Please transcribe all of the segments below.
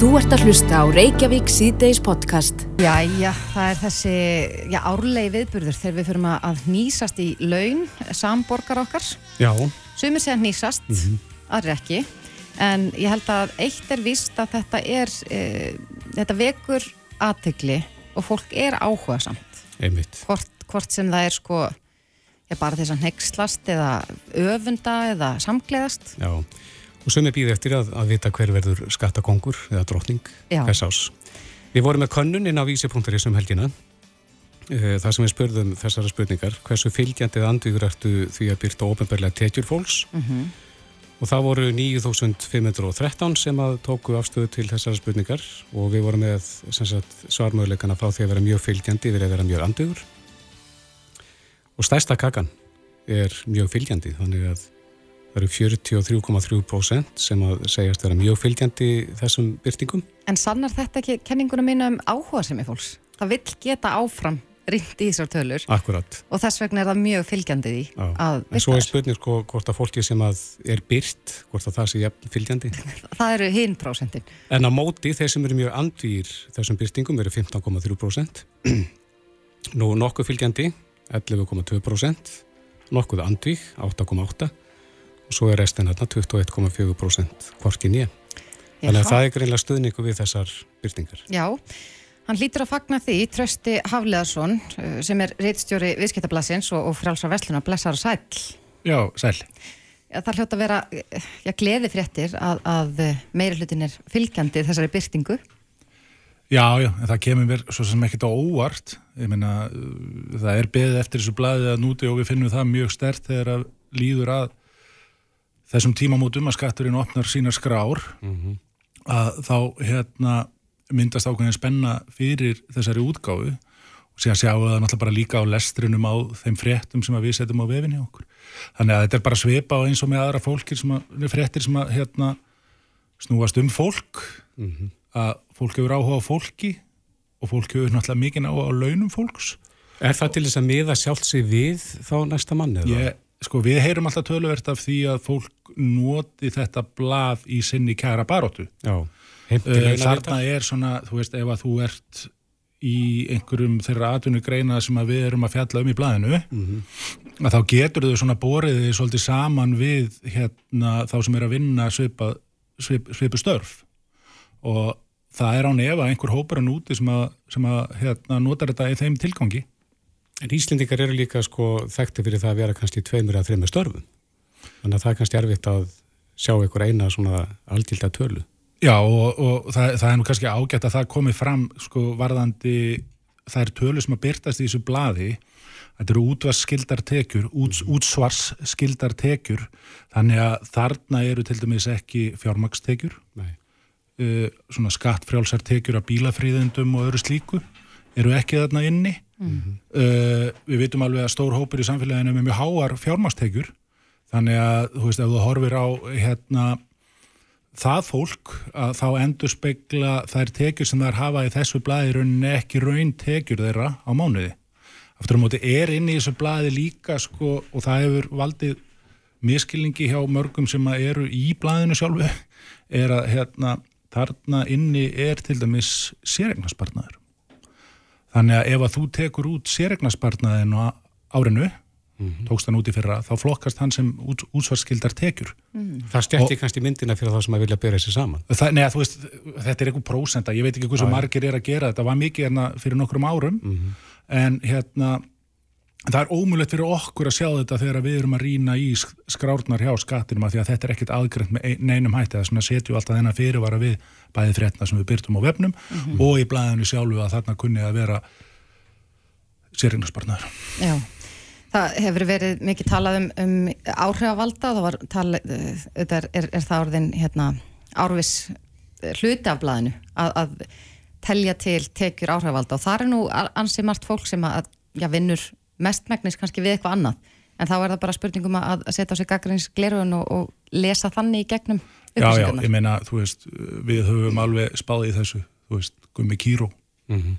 Þú ert að hlusta á Reykjavík síðdeis podcast. Jæja, það er þessi já, árlegi viðburður þegar við fyrir að nýsast í laun samborgar okkar. Já. Sumir segja nýsast, mm -hmm. aðri ekki. En ég held að eitt er vist að þetta er, e, þetta vekur aðtegli og fólk er áhuga samt. Einmitt. Hvort, hvort sem það er sko, já, bara þess að nexlast eða öfunda eða samgleðast. Já og sem er býðið eftir að, að vita hver verður skattakongur eða drotning hvers ás. Við vorum með könnun inn á vísi.is um helgina. Eh, þar sem við spurðum þessara spurningar hversu fylgjandið andvíkur ertu því að byrta ofinbarlega tekjur fólks? Mm -hmm. og það voru 9513 sem að tóku afstöðu til þessara spurningar. Og við vorum með svarmöðuleikana frá því að vera mjög fylgjandi yfir að vera mjög andvíkur og stærsta kakan er mjög fylgjandi þannig að Það eru 43,3% sem að segjast vera mjög fylgjandi þessum byrtingum. En sannar þetta ekki kenninguna mín um áhuga sem er fólks? Það vil geta áfram rindi í þessar tölur. Akkurat. Og þess vegna er það mjög fylgjandi því Já. að virka þess. En svo er spurning sko hvort að fólki sem að er byrt, hvort að það sé fylgjandi. það eru hinn prósentin. En á móti þeir sem eru mjög andýr þessum byrtingum eru 15,3%. Nú nokkuð fylgjandi 11,2%. Nokkuð andvík 8,8% og svo er restin hérna 21,4% hvorkin ég. Þannig að það er greinlega stuðningu við þessar byrtingar. Já, hann lítur að fagna því Trösti Hafleðarsson uh, sem er reittstjóri viðskiptablasins og, og frálsar vestluna Blessar og Sæl. Já, Sæl. Ja, það hljótt að vera já, gleði fréttir að, að meiri hlutin er fylgjandi þessari byrtingu. Já, já, en það kemur mér svo sem ekkert á óvart. Ég meina, það er beðið eftir þessu blæði að núti og við finnum það mjög stert þegar að líður að þessum tímamótum að skatturinn opnar sína skrár mm -hmm. að þá hérna, myndast ákveðin spenna fyrir þessari útgáfu og síðan sjáum við það náttúrulega bara líka á lestrinum á þeim fréttum sem við setjum á vefinni okkur. Þannig að þetta er bara svipa á eins og með aðra fólkir sem að, fréttir sem að hérna, snúast um fólk mm -hmm. að fólk hefur áhuga á fólki og fólk hefur náttúrulega mikið áhuga á launum fólks. Er það til þess að miða sjálf sig við þá næsta manni? Ég, sko við heyrum alltaf töluvert af því að fólk noti þetta blað í sinni kæra baróttu uh, þarna er svona þú veist ef að þú ert í einhverjum þeirra atvinnugreina sem að við erum að fjalla um í blaðinu mm -hmm. að þá getur þau svona boriðið svolítið saman við hérna þá sem er að vinna svipa, svip, svipu störf og það er án ef að einhver hópar að núti sem að, sem að hérna, notar þetta í þeim tilgangi En Íslendingar eru líka sko þekkti fyrir það að vera kannski tveimur að þreimur störfum. Þannig að það er kannski erfitt að sjá einhver eina svona aldilda tölu. Já og, og það, það er nú kannski ágætt að það komi fram sko varðandi er tölu sem að byrtast í þessu bladi þetta eru útvarsskildartekjur út, mhm. útsvarsskildartekjur þannig að þarna eru til dæmis ekki fjármakstekjur uh, svona skattfrjálsartekjur af bílafríðendum og öðru slíku eru ekki þarna inni Mm -hmm. uh, við vitum alveg að stór hópur í samfélaginu með mjög háar fjármastekjur þannig að þú veist ef þú horfir á hérna það fólk að þá endur spekla þær tekjur sem þær hafa í þessu blæði rauninni ekki raun tekjur þeirra á mánuði. Aftur á móti er inn í þessu blæði líka sko og það hefur valdið miskilningi hjá mörgum sem eru í blæðinu sjálfu er að hérna þarna inni er til dæmis sérregnarspartnaður Þannig að ef að þú tekur út sérregnarspartnaðin á árinu, mm -hmm. tókst hann út í fyrra, þá flokkast hann sem út, útsvarskildar tekjur. Mm. Það stjætti kannski myndina fyrir það sem að vilja byrja þessi saman. Það, þú veist, þetta er eitthvað prósenda, ég veit ekki sem margir er að gera, þetta var mikið hérna fyrir nokkrum árum, mm -hmm. en hérna, það er ómulett fyrir okkur að sjá þetta þegar við erum að rína í skrárnar hjá skattinum að því að þetta er ekkit aðgrönd með neinum hætti, er svona setju alltaf þennan fyrirvara við bæði frétna sem við byrtum á vefnum mm -hmm. og í blæðinu sjálfu að þarna kunni að vera sérignarsparnar. Já, það hefur verið mikið talað um, um áhrifavalda, það var talað, er, er, er það orðin hérna, árvis hluti af blæðinu að, að telja til tekjur áhrifavalda og það er nú ansið margt fólk sem að já, vinnur mestmægnis kannski við eitthvað annað. En þá er það bara spurningum að setja á sig gaggrins glerun og, og lesa þannig í gegnum Já, já, ég meina, þú veist, við höfum alveg spáðið í þessu, þú veist, Gummi Kíró. Mm -hmm.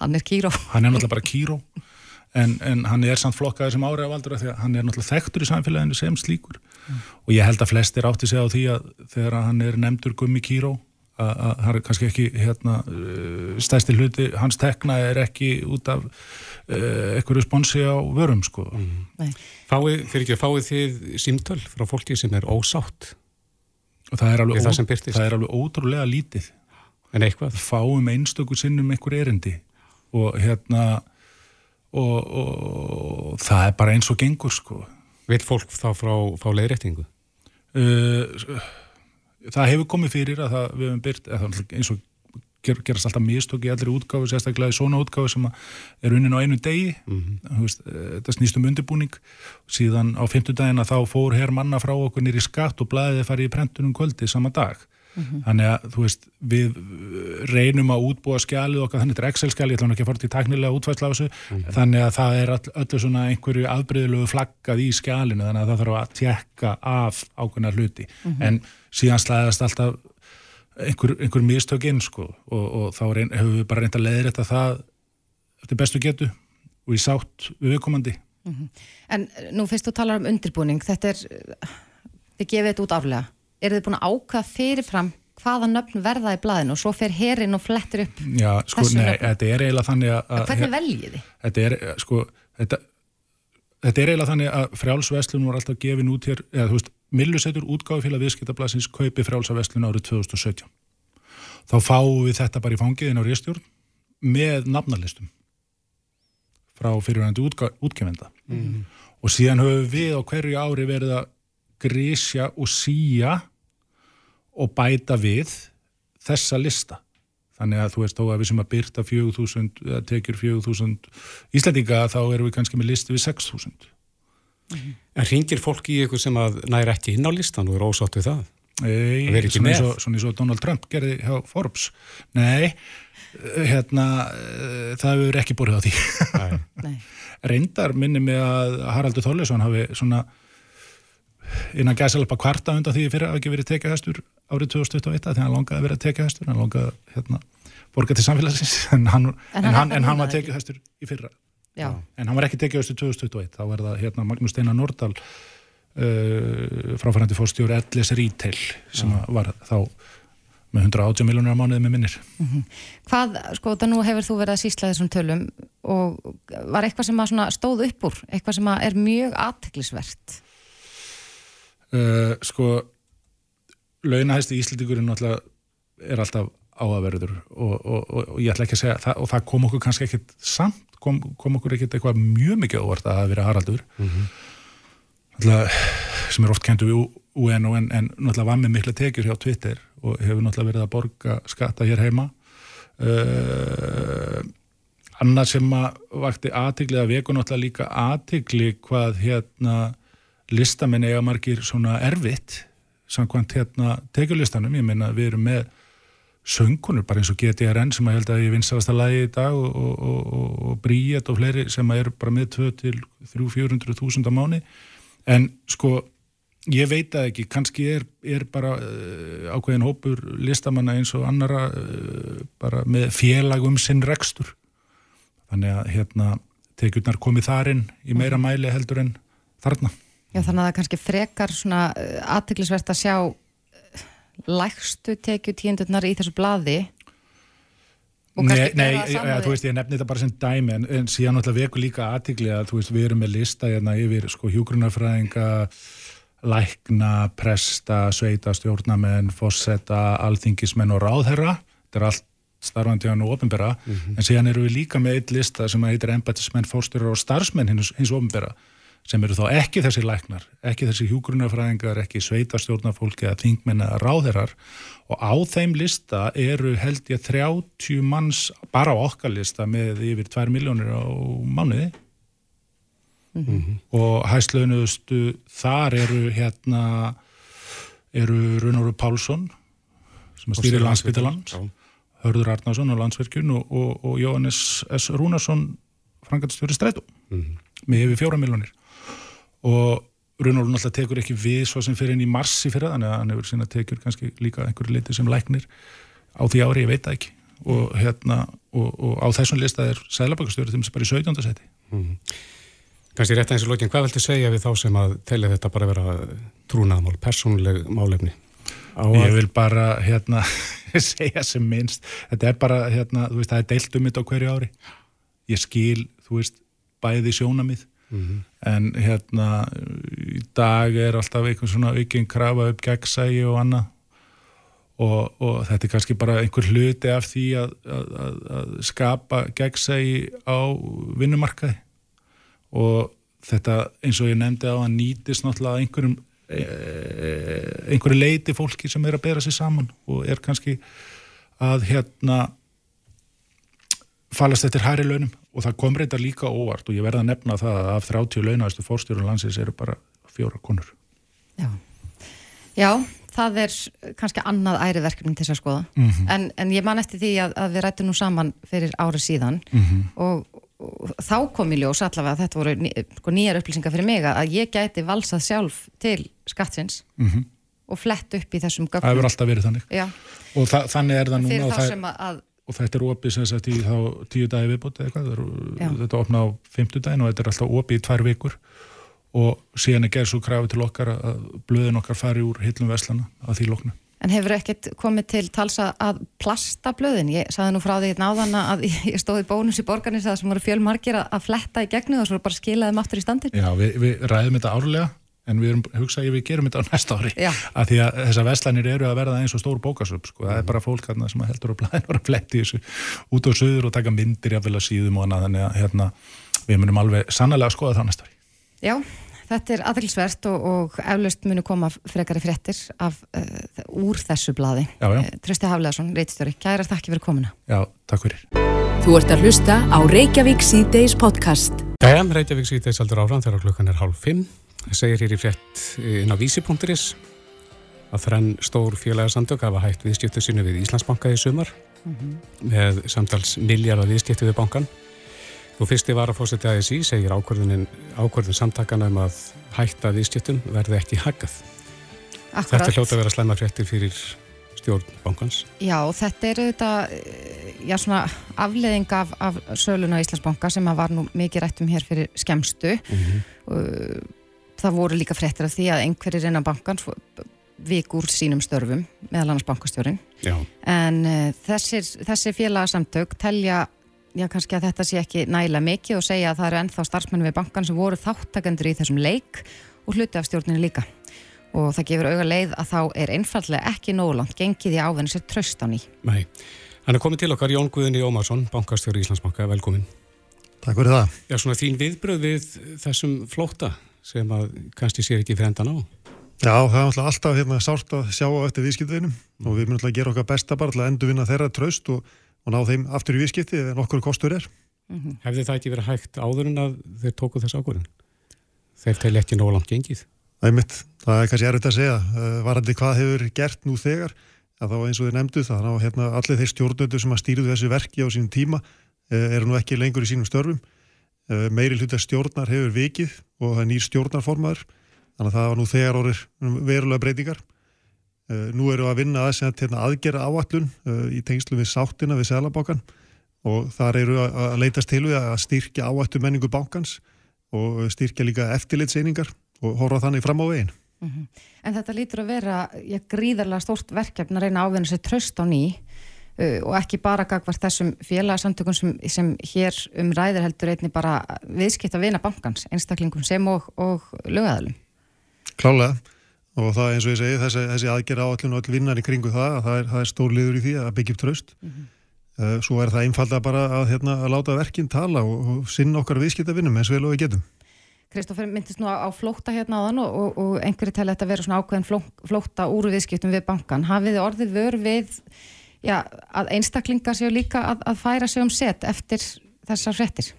Hann er Kíró. Hann er náttúrulega bara Kíró en, en hann er samt flokkaður sem áriðavaldur því að hann er náttúrulega þekktur í samfélaginu sem slíkur. Mm. og ég held að flestir átti sig á því að þegar hann er nefndur Gummi Kíró að það er kannski ekki hérna, uh, stæsti hluti, hans tekna er ekki út af eitthvað responsi á vörum sko. Mm. Fáið, fyrir ekki að fáið þið símtöl frá fólki sem er ósátt? Og það er alveg, ó, það er alveg ótrúlega lítið. En eitthvað? Fáum einstöku sinnum einhver erindi. Og hérna og, og það er bara eins og gengur sko. Vil fólk þá frá, frá leiðrættingu? Uh, það hefur komið fyrir að það, við hefum byrt eins og ger, gerast alltaf mistök í allir útgáfi, sérstaklega í svona útgáfi sem er unnin á einu degi mm -hmm. veist, eh, þetta snýst um undirbúning síðan á fymtudagina þá fór herr manna frá okkur nýri skatt og blæðið farið í prentunum kvöldi sama dag Mm -hmm. Þannig að, þú veist, við reynum að útbúa skjalið okkar, þannig að þetta er Excel-skjali, ég ætla ekki að fara til taknilega þessu, mm -hmm. þannig að það er all, öllu svona einhverju afbreyðilegu flaggað í skjalinu, þannig að það þarf að tjekka af ákveðna hluti, mm -hmm. en síðan slæðast alltaf einhver, einhver mistökinn, sko, og, og þá reyn, hefur við bara reynd að leiðra þetta það eftir bestu getu og í sátt við viðkomandi. Mhm. En nú fyrst þú talar um undirbúning, þetta er, þið gefið þetta út aflega eru þið búin að ákvaða fyrirfram hvaða nöfn verða í blæðinu og svo fer herin og flettur upp Já, sko, nei, þetta er eiginlega þannig að... að hvernig veljið þið? Þetta er, sko, þetta, þetta er eiginlega þannig að frjálsveslun var alltaf gefin út hér, eða þú veist, Millusettur útgáfi félag viðskiptablasins kaupi frjálsaveslun árið 2017. Þá fáum við þetta bara í fangiðin á réstjórn með nafnarlistum frá fyrirvægandi útgefenda. Mm -hmm. Og síðan höfum við á hverju ári verið að grísja og síja og bæta við þessa lista þannig að þú veist þó að við sem að byrta 4.000 eða tekjur 4.000 Íslandinga þá erum við kannski með listi við 6.000 mm -hmm. En ringir fólki í ykkur sem að næri ekki inn á listan og eru ósátt við það? Nei, svona eins, og, svona eins og Donald Trump gerði hjá Forbes. Nei, hérna það hefur ekki borðið á því. Reyndar minni mig að Haraldur Þorleson hafi svona innan gæsalappa kvarta undan því fyrir að ekki verið tekið hæstur árið 2021 þegar hann longaði að vera tekið hæstur hann longaði hérna borga til samfélagsins en hann, en en hann, en hann var tekið hæstur í fyrra Já. en hann var ekki tekið hæstur 2021 þá var það hérna Magnús Steinar Nordal uh, fráfærandi fórstjóri Ellis Retail sem Já. var þá með 180 miljónur á mánuði með minnir mm -hmm. Hvað, sko, það nú hefur þú verið að sísla þessum tölum og var eitthvað sem stóð upp úr, eitthvað sem er mjög aðteklisvert Uh, sko launahæsti íslendingurinn er alltaf áaverður og, og, og, og ég ætla ekki að segja það, og það kom okkur kannski ekkit samt kom, kom okkur ekkit eitthvað mjög mikið óvart að það vera Haraldur mm -hmm. alltaf, sem er oft kentu við UN en, en náttúrulega var með mikla tekjur hjá Twitter og hefur náttúrulega verið að borga skatta hér heima uh, annað sem að vakti aðtikli að veku náttúrulega líka aðtikli hvað hérna listamenn eiga margir svona erfitt samkvæmt hérna tekjulistanum, ég meina við erum með söngunur bara eins og GTRN sem að held að ég vinstast að lagi í dag og, og, og, og Bríet og fleiri sem að eru bara með 2 til 300-400 þúsund á mánu en sko ég veit að ekki, kannski er, er bara uh, ákveðin hópur listamanna eins og annara uh, bara með félagum sinn rekstur. Þannig að hérna tekjurnar komið þarinn í meira mæli heldur en þarna. Já þannig að það er kannski frekar svona uh, aðtiklisvert að sjá lægstu tekju tíundurnar í þessu bladi Nei, nei ja, þú veist ég nefni þetta bara sem dæmi en, en síðan náttúrulega veku líka aðtikli að þú veist við erum með lista hérna yfir sko hjúgrunarfræðinga lækna, presta, sveita, stjórnamenn, fossetta, alþingismenn og ráðherra. Þetta er allt starfandi á nú ofinbera mm -hmm. en síðan eru við líka með eitt lista sem heitir embætismenn, fórstjórar og starfsmenn hins, hins ofinbera sem eru þá ekki þessi læknar, ekki þessi hjúgrunafræðingar, ekki sveitastjórnafólki eða þingmenn eða ráðherrar og á þeim lista eru held ég 30 manns bara á okkar lista með yfir 2 miljónir á mánuði mm -hmm. og hæslaunustu þar eru hérna eru Runóru Pálsson sem stýrir landsbyttilann Hörður Arnarsson á landsverkjun og, og, og Jóhannes S. Rúnarsson frangatstjóri strætu mm -hmm. með yfir 4 miljónir og Runolf náttúrulega tekur ekki við svo sem fyrir inn í marsi fyrir þannig að hann hefur sína tekur kannski líka einhverju leiti sem læknir á því ári, ég veit það ekki og hérna, og, og á þessum lista er Sælabakastjóri þeim sem bara í 17. seti mm -hmm. Kannski rétt aðeins og lókin, hvað viltu segja við þá sem að telja þetta bara vera trúnaðamál, persónuleg málefni? Ég vil bara, hérna segja sem minnst þetta er bara, hérna, þú veist, það er deilt um þetta á hverju ári ég skil, þú veist, bæði sjónamið mm -hmm. en hérna í dag er alltaf einhvern svona aukinn krafa upp gegnsægi og annað og, og þetta er kannski bara einhver hluti af því að, að, að skapa gegnsægi á vinnumarkaði og þetta eins og ég nefndi á að nýtist náttúrulega einhverjum Eh, einhverju leiti fólki sem er að bera sér saman og er kannski að hérna falast eftir hæri launum og það kom reynda líka óvart og ég verða að nefna það að af 30 launaðastu fórstjórun landsins eru bara fjóra konur Já, Já það er kannski annað æri verkefni til þess að skoða mm -hmm. en, en ég man eftir því að, að við rættum nú saman fyrir árið síðan mm -hmm. og, þá kom í ljós allavega að þetta voru ný, sko, nýjar upplýsingar fyrir mig að ég gæti valsað sjálf til skattsins mm -hmm. og flett upp í þessum gögnum. Það hefur alltaf verið þannig Já. og þa þannig er það núna og, það, að, og þetta er opið sem sagt í þá tíu dagi viðbútt eða eitthvað þetta opna á fymtudagin og þetta er alltaf opið í tvær vikur og síðan er gerð svo krafi til okkar að blöðin okkar fari úr hillum veslana að því loknu. En hefur ekkert komið til talsa að plasta blöðin? Ég saði nú frá því náðan að ég stóði bónus í borgarnis að það voru fjölmarkir að fletta í gegnu og svo bara skilaðum aftur í standin. Já, við, við ræðum þetta árlega en við erum hugsað að við gerum þetta á næsta ári Já. að því að þessar veslanir eru að verða eins og stór bókasöp sko. það er bara fólk sem heldur á blæðin og fletti þessu út á söður og taka myndir jafnvel að síðum og annað þannig að hérna, við munum alveg sannlega að skoða það næsta ári. Já, Þetta er aðrilsvert og, og eflaust munu koma frekari frettir af, uh, úr þessu já. Uh, Trösti Hafleðarsson, reytstjóri, kæra þakki fyrir komuna. Já, takk fyrir. Þú ert að Það segir hér í frett inn á vísi.is að þrenn stór félagarsandök hafa hægt viðskiptu sinu við Íslandsbanka í sumar mm -hmm. með samtals miljardar viðskiptu við bankan. Þú fyrsti var að fórseti ASI segir ákvörðun samtakana um að hætta viðskiptum verði ekki haggað. Akkurat. Þetta hljóta að vera slemma fréttir fyrir stjórn bankans. Já, þetta er auðvitað eh, afleðing af, af söluna Íslandsbanka sem að var nú mikið rættum hér fyrir skemstu. Mm -hmm. Það voru líka fréttir af því að einhverjir innan bankans vikur sínum störfum, meðal annars bankastjórin. Já. En uh, þessir, þessir félagsamtök telja já, kannski að þetta sé ekki næla mikið og segja að það eru ennþá starfsmenn við bankan sem voru þáttakendur í þessum leik og hluti af stjórninu líka. Og það gefur auga leið að þá er einfallega ekki nógulangt gengið í ávenni sér tröst á ný. Nei, hann er komið til okkar Jón Guðinni Ómarsson, bankastjóri Íslandsbanka, velkomin. Takk fyrir það. Já, svona þín viðbröð við þessum flóta sem að kannski sér ekki frendan á. Já, það er alltaf hérna, sárt að sjá á eftir viðskiptveginum mm. og við munum alltaf að gera okkar besta bara til að endur vinna þeirra tröst og og ná þeim aftur í vískipti en okkur kostur er. Mm -hmm. Hefði það ekki verið hægt áður en að þeir tóku þess ákvörðin? Þeir tegli ekki nóg langt gengið? Það er mitt, það er kannski erfitt að segja. Eh, varandi hvað hefur gert nú þegar, að þá eins og þið nefndu það, ná hérna allir þeir stjórnöndu sem að stýruðu þessu verki á sínum tíma eh, eru nú ekki lengur í sínum störfum. Eh, meiri hluta stjórnar hefur vikið og það er nýr stjórnarformaður, þannig að það var nú þegar orðir verulega breytingar. Eh, nú eru að vinna aðeins hérna, aðgerra áallun eh, í tengslu við sáttina við Sælabákan og þar eru að leitast til við að styrkja áallu menningu bákans og styrkja líka eftirlitseiningar og horfa þannig fram á veginn. -hmm. En þetta lítur að vera gríðarlega stórt verkefn að reyna ávinna sér tröst á ný uh, og ekki bara gagvar þessum félagsamtökum sem, sem hér um ræðir heldur einni bara viðskipt að vina bankans, einstaklingum sem og, og lögæðalum. Klálega og það eins og ég segi þessi, þessi aðgerra áallin og öll vinnar í kringu það það er, það er stór liður í því að byggja upp tröst mm -hmm. uh, svo er það einfalda bara að, hérna, að láta verkinn tala og, og sinna okkar viðskiptavinnum eins vel og við getum Kristófur myndist nú á flókta hérna á þann og, og, og einhverju tala þetta að vera svona ákveðin fló, flókta úr viðskiptum við bankan hafið orðið vör við já, að einstaklingar séu líka að, að færa sig um set eftir þessar frettir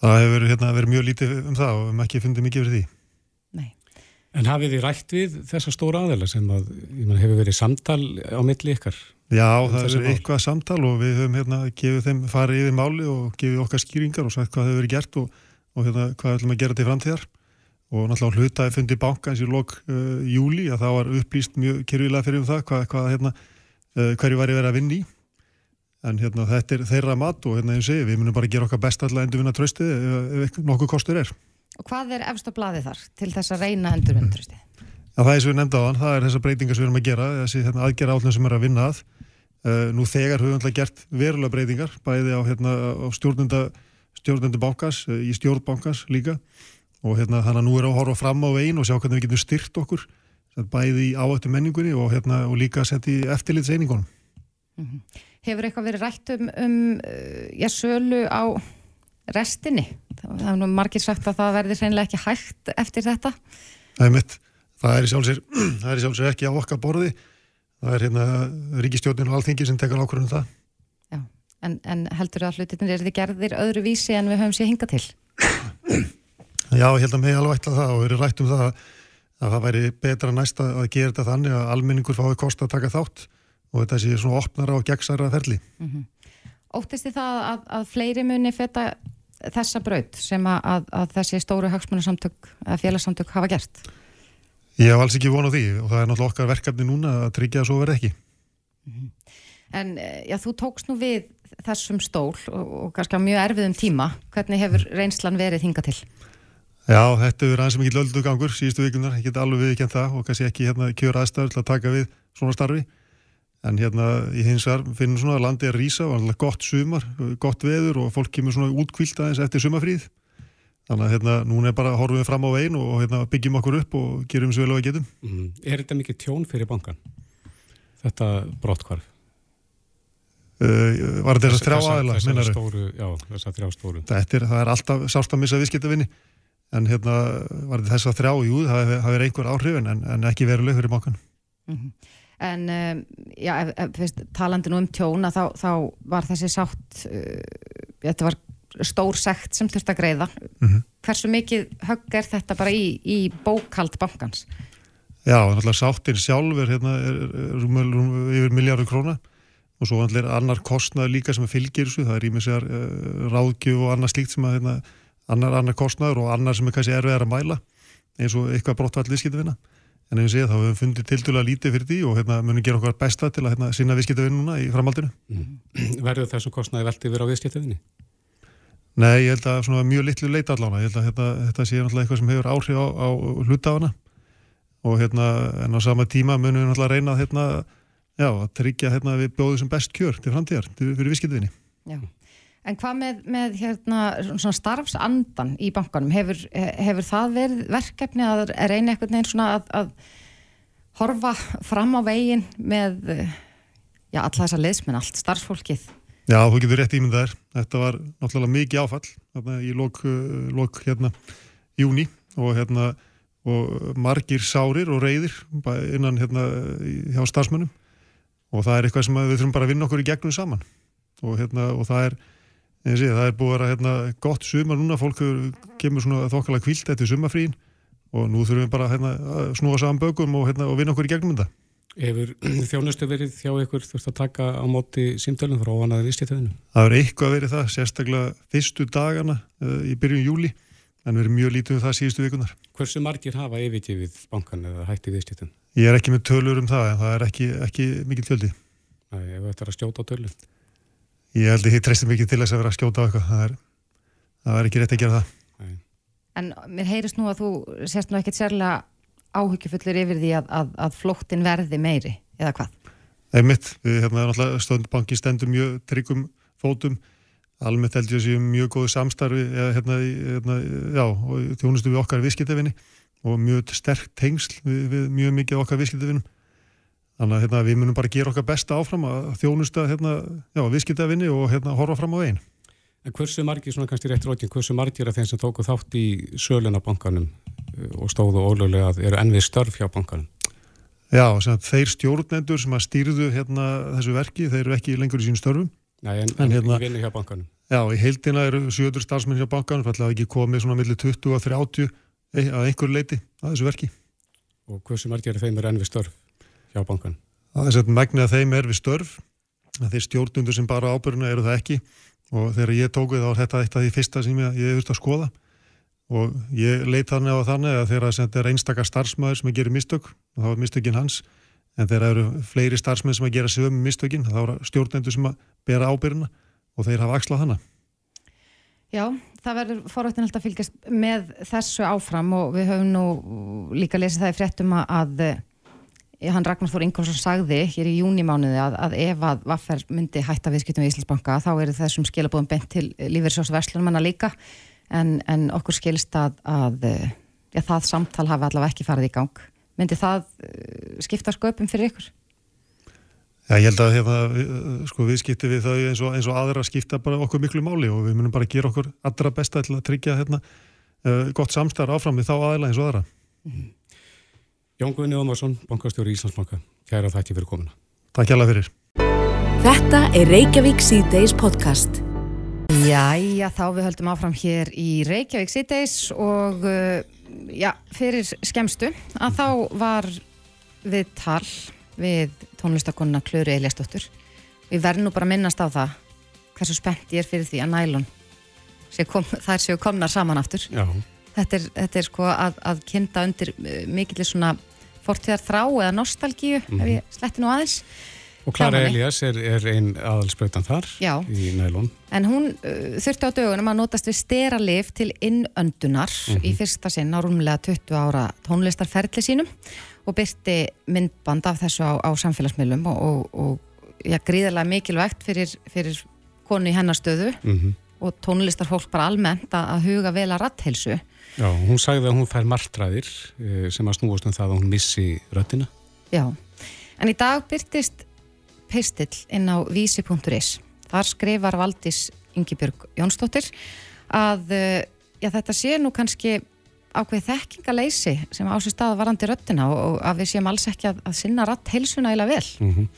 Það hefur hérna, verið mjög lítið um það og við hefum ekki fundið mikið fyrir því. En hafið þið rætt við þessa stóra aðeila sem að, man, hefur verið samtal á milli ykkar? Já, það hefur verið eitthvað samtal og við höfum hérna gefið þeim farið yfir máli og gefið okkar skýringar og sagt hvað hefur verið gert og, og hérna hvað ætlum að gera til framtíðar. Og náttúrulega hlutaði fundið bankans í lok uh, júli að það var upplýst mjög kyrfilega fyrir um það hvað, hvað hérna, hverju var ég verið að vinni í en hérna þetta er þeirra mat og hérna ég, við munum bara gera okkar best allavega endur vinna tröstið ef, ef nokkuð kostur er. Og hvað er efst á bladi þar til þess að reyna endurvenduristi? Já, það er sem við nefnda á hann, það er þessar breytingar sem við erum að gera, þessi hérna, aðgerra átlun sem er að vinna að. Uh, nú þegar höfum við gert verulega breytingar bæði á, hérna, á stjórnenda stjórnendu bankars, uh, í stjórnbankars líka og hérna, þannig að nú er að horfa fram á veginn og sjá hvernig við getum styrt okkur bæði áættu menningunni og, hérna, og líka sett í eftirlitseiningunum mm -hmm. Hefur eitthvað verið rætt um, um já, sölu á restinni? Það er nú margir sagt að það verði seinlega ekki hægt eftir þetta Það er mitt, það er í sjálfsvegar ekki á okkar borði það er hérna ríkistjónin og allþingi sem tekar ákvörðunum það Já, en, en heldur það að hlutin er þið gerðir öðru vísi en við höfum sér hinga til? Já, ég held að mig alveg ætla það og við erum rætt um það að það væri betra næsta að gera þetta þannig að almenningur fái kost að taka þátt og þetta sé svona opnara og gegnsara ferli mm -hmm. Óttist þið það að, að fleiri muni feta þessa braut sem að, að þessi stóru hagsmunasamtök, félagsamtök hafa gert? Ég hef alls ekki vonað því og það er náttúrulega okkar verkefni núna að tryggja að svo verð ekki. Mhm. En eh, já, þú tókst nú við þessum stól og, og kannski á mjög erfiðum tíma. Hvernig hefur reynslan verið hinga til? Já, þetta er aðeins sem ekki löldu gangur síðustu vikunar, ég get alveg viðkjönd það og kannski ekki hérna kjör aðstæður til að taka við svona starfi. En hérna í hins vegar finnum svona að landi er rísa og alltaf gott sumar, gott veður og fólk kemur svona útkvílt aðeins eftir sumafríð. Þannig að hérna, núna er bara að horfum við fram á veginn og hérna, byggjum okkur upp og gerum svo vel og að getum. Mm. Er þetta mikið tjón fyrir bankan? Þetta brottkvarf? Uh, var þetta þess að þrjá aðeila? Þessar stóru, já, þessar þrjá stóru. Þetta er, það er alltaf sást að missa viðskiptavinni, en hérna var þetta þess að þrjá, jú, það hefur einhver áhrifin, en, en ekki veruleg fyrir bankan. Mm -hmm. En um, já, ef, ef, talandi nú um tjóna, þá, þá var þessi sátt, uh, þetta var stór sekt sem þurft að greiða mm -hmm. hversu mikið högg er þetta bara í, í bókald bankans? Já, náttúrulega sáttir sjálfur hérna, yfir miljardur króna og svo er annar kostnað líka sem fylgir þessu, það er í mig sér uh, ráðgjöf og annað slíkt sem að hérna, annar, annar kostnaður og annar sem er kannski erfiðar að mæla eins og eitthvað brottvall viðskiptavinna en ef við séum þá hefur við fundið tildulega lítið fyrir því og hérna munum gera okkar besta til að hérna, sinna viðskiptavinnuna í framhaldinu mm. Verður þessum kostnaði veltið verið á viðskiptavinni? Nei, ég held að svona mjög litlu leita allána, ég held að þetta, þetta sé náttúrulega eitthvað sem hefur áhrif á, á hlutafana og hérna en á sama tíma munum við náttúrulega reyna að hérna, já, að tryggja hérna við bjóðum sem best kjör til framtíðar, til, fyrir viðskiptinni. En hvað með, með hérna starfsandan í bankanum, hefur, hefur það verið verkefni að reyna neins svona að, að horfa fram á veginn með, alla þessa leðsmenn, allt starfsfólkið? Já, þú getur rétt ímyndaðir. Þetta var náttúrulega mikið áfall í lok, lok hérna, júni og, hérna, og margir sárir og reyðir innan hérna, hjá starfsmönnum og það er eitthvað sem við þurfum bara að vinna okkur í gegnum saman og, hérna, og það er sé, það er búið að vera hérna, gott sumar núna, fólk kemur svona þokkala kvilt eftir sumafrín og nú þurfum við bara hérna, að snúa saman bögum og, hérna, og vinna okkur í gegnum þetta. Hefur þjónustu verið hjá ykkur þurft að taka á móti símtölum frá hanaði viðstíðtöðinu? Það verið eitthvað verið það, sérstaklega fyrstu dagana uh, í byrjun júli en verið mjög lítið um það síðustu vikunar. Hversu margir hafa yfirtífið bankan eða hætti viðstíðtöðin? Ég er ekki með tölur um það en það er ekki, ekki mikil töldi. Nei, ef þetta er að skjóta á tölur? Ég held ekki treysti mikið til þess að vera að skjóta á eitthvað. Það er, það er ekki rétt að gera það. Nei. En mér heyrist nú að þú sérst nú ekkert sérlega áhyggjufullur yfir því að, að, að flóttin verði meiri, eða hvað? Það er mitt, við hérna náttúrulega stöndbanki stendur mjög tryggum fótum almennt held ég að séum mjög góðu samstarfi eða hérna, hérna já, og þjónustu við okkar viðskiptafinni og mjög sterk tengsl við, við mjög mikið okkar viðskiptafinnum þannig að hérna, við munum bara gera okkar besta áfram að þjónusta hérna, viðskiptafinni og hérna horfa fram á veginn En hversu margir, svona kannski rétt rótin, hversu margir af þeim sem tóku þátt í sölunabankanum og stóðu ólulega að eru ennvið störf hjá bankanum. Já, þeir stjórnendur sem að stýrðu hérna, þessu verki, þeir eru ekki lengur í sín störfum. Nei, en, en hérna, vinni hjá bankanum. Já, í heildina eru 700 starfsmenn hjá bankanum, það er ekki komið svona millir 20 og 30 eh, að einhver leiti að þessu verki. Og hversu margir af þeim eru ennvið störf hjá bankanum? Það er svona megnið að þeim er við störf, að þeir stjórnendur sem bara ábyrguna eru það ekki. Og þegar ég tóku þá er þetta eitt af því fyrsta sem ég, ég þurfti að skoða. Og ég leit þannig á þannig að þegar það er einstakar starfsmæður sem gera mistök og þá er mistökinn hans. En þegar það eru fleiri starfsmæður sem að gera sögum mistökinn þá eru stjórnendur sem að bera ábyrjuna og þeir hafa axlað hana. Já, það verður forrættinilegt að fylgjast með þessu áfram og við höfum nú líka lesið það í fréttum að hann Ragnar Þór Ingolfsson sagði hér í júnimánuði að, að ef að Vaffer myndi hætta viðskiptum í Íslandsbanka þá eru þessum skilabóðum bent til lífeyrsjós Vestlunmanna líka en, en okkur skilst að, að ja, það samtal hafi allavega ekki farið í gang myndi það uh, skipta sköpum fyrir ykkur? Já, ég held að hérna, sko, við skiptum við þau eins og, eins og aðra skipta bara okkur miklu máli og við munum bara gera okkur allra besta til að tryggja hérna, gott samstarf áfram við þá aðeila eins og aðra. Mm -hmm. Jón Guðni Ómarsson, bankastjóri Íslandsbanka. Kæra þakki fyrir komuna. Takk hjálpa fyrir. Þetta er Reykjavík C-Days podcast. Jæja, þá við höldum áfram hér í Reykjavík C-Days og uh, já, fyrir skemstu að þá var við tal við tónlistakonuna Klöru Eliasdóttur við verðum nú bara að minnast á það hversu spennt ég er fyrir því að nælun kom, þær séu komnar saman aftur þetta er, þetta er sko að, að kynnta undir uh, mikillir svona fortíðar þrá eða nostalgíu mm -hmm. ef ég sletti nú aðeins Og Klara Elias er, er einn aðalspröytan þar Já. í nælun. En hún uh, þurfti á dögunum að notast við steralif til innöndunar mm -hmm. í fyrsta sinn á rúmlega 20 ára tónlistarferðli sínum og byrti myndband af þessu á, á samfélagsmiðlum og, og, og ja, gríðarlega mikilvægt fyrir, fyrir konu í hennastöðu mm -hmm. og tónlistarfólk bara almennt að, að huga vel að rattheilsu. Já, hún sagði að hún fær martræðir eh, sem að snúast um það að hún missi röttina. Já, en í dag byrtist peistill inn á vísi.is. Þar skrifar Valdís Yngibjörg Jónsdóttir að eh, já, þetta sé nú kannski ákveð þekkingaleysi sem ásist stað varandi röttina og, að við séum alls ekki að, að sinna rött heilsuna eila vel. Mm -hmm.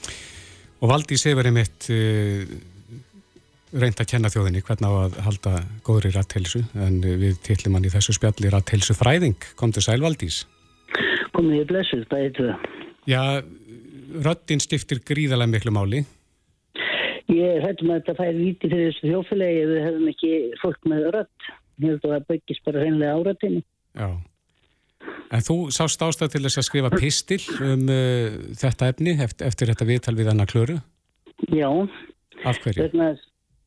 Og Valdi Sefari mitt uh, reynd að kenna þjóðinni hvernig á að halda góðri rött heilsu en við tillum hann í þessu spjalli rött heilsu fræðing. Kom til sæl Valdís? Komið í blessuð, það eitthvað. Já, röttin stiftir gríðarlega miklu máli. Ég hættum að þetta færi víti fyrir þessu þjófélagi ef við hefum ekki fólk með rött. Ég held að það byggist bara reynlega áratinni. Já. En þú sást ástæð til þess að skrifa pistil um uh, þetta efni eftir, eftir þetta viðtal við Anna Klöru? Já. Af hverju? Vegna,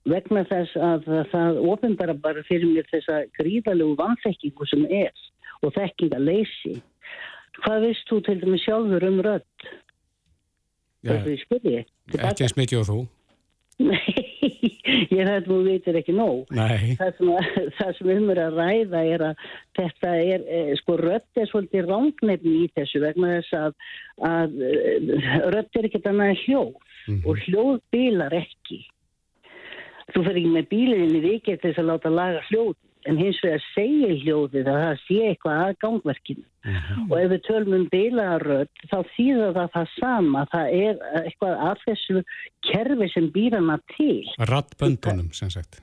vegna þess að það ofinbara bara fyrir mér þessa gríðalegu vanþekkingu sem er og þekkinga leysi. Hvað veist þú til dæmi sjálfur um rödd? Já, ekki eins mikið og þú. Nei, ég að þú veitir ekki nóg. Það sem, að, það sem um er að ræða er að þetta er, eh, sko, rött er svolítið rángnefni í þessu vegna þess að, að eh, rött er ekkert annað hljóð mm -hmm. og hljóð bílar ekki. Þú fer ekki með bílinni vikið til þess að láta laga hljóð en hins vegar segja hljóðið að það sé eitthvað að gangverkinu mhm. -huh. og ef við tölum um beilaðarödd þá þýðar það það sama það er eitthvað af þessu kerfi sem býr hana til Rattböndunum sem sagt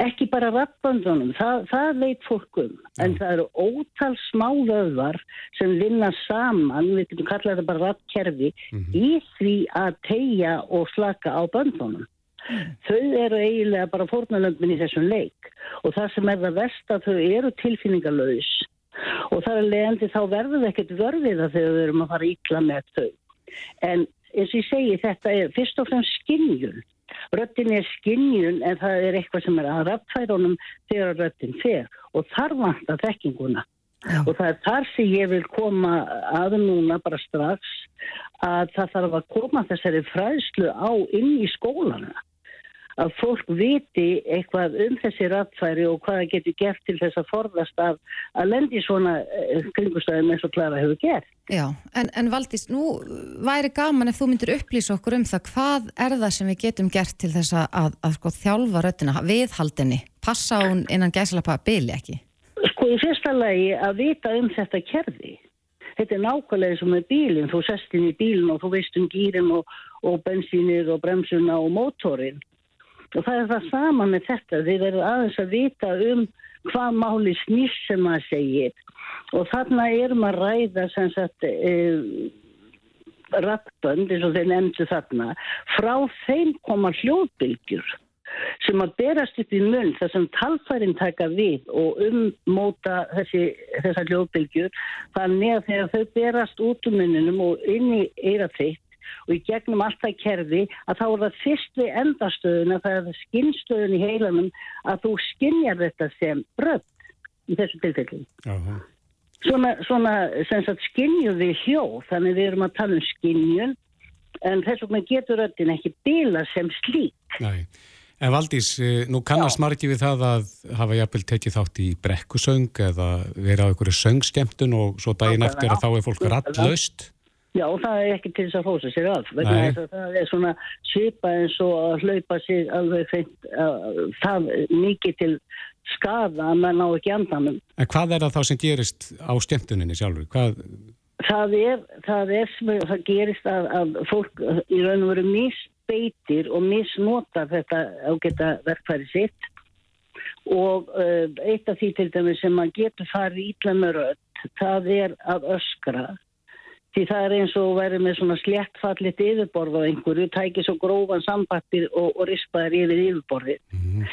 Ekki bara rattböndunum, það, það veit fólkum en það eru ótal smá vöðvar sem vinna saman, við getum kallað þetta bara rattkerfi uh mhm. -huh. í því að tegja og slaka á böndunum Þau eru eiginlega bara fórnalöndin í þessum leik og það sem er það verst að þau eru tilfinningalauðs og það er leiðandi þá verður það ekkert vörðið að þau erum að fara ítla með þau. En eins og ég segi þetta er fyrst og fremst skinnjun. Röttin er skinnjun en það er eitthvað sem er að rappfærunum þegar röttin fer og þar vant að þekkinguna. Já. Og það er þar sem ég vil koma að núna bara strax að það þarf að koma þessari fræðslu á inn í skólana að fólk viti eitthvað um þessi rattfæri og hvað það getur gert til þess að forðast af að lendi svona eh, kringustæðum eins og Klara hefur gert. Já, en, en Valdís, nú væri gaman ef þú myndir upplýsa okkur um það hvað er það sem við getum gert til þess að, að, að sko, þjálfa röttina, viðhaldinni, passa hún innan gæslappa bili ekki? Sko í fyrsta lagi að vita um þetta kerfi. Þetta er nákvæmlega eins og með bílinn, þú sest inn í bílinn og þú veist um gýrin og, og bensínir og bremsuna og mótorinn og það er það sama með þetta. Þið verður aðeins að vita um hvað máli snýst sem maður segir. Og þarna erum að ræða sem sagt e, rappönd eins og þeir nefndu þarna frá þeim koma hljóðbylgjur sem að berast upp í munn þar sem talfærin taka við og ummóta þessi, þessar hljóðbylgjur þannig að þegar þau berast út um munninum og inn í eira þitt og í gegnum alltaf kerfi að þá er það fyrst við endastöðun að það er skinnstöðun í heilanum að þú skinnjar þetta sem brödd í þessu tilfellin. Svona, svona sem sagt skinnju við hljóð, þannig við erum að tala um skinnjun en þess vegna getur röttin ekki bila sem slík. Nei. En Valdís, eh, nú kannast margi við það að hafa jafnvel tekið þátt í brekkusöng eða verið á einhverju söngskemtun og svo daginn eftir að þá er fólk rattlaust. Já, það er ekki til þess að fósa sig af. Það er svona svipa eins og að hlaupa sig alveg feint, uh, það mikið til skada að mann á ekki andanum. En hvað er það þá sem gerist á skemmtuninni sjálfur? Hvað... Það er, það er, það gerist að, að fólk í raun og veru mist beitir og misnota þetta ágæta verkfæri sitt og uh, eitt af því til dæmis sem maður getur farið ítla með rödd það er að öskra því það er eins og verið með svona slettfallit yfirborð á einhverju, tækið svo grófan sambattir og, og rispaðir yfir yfirborði mm.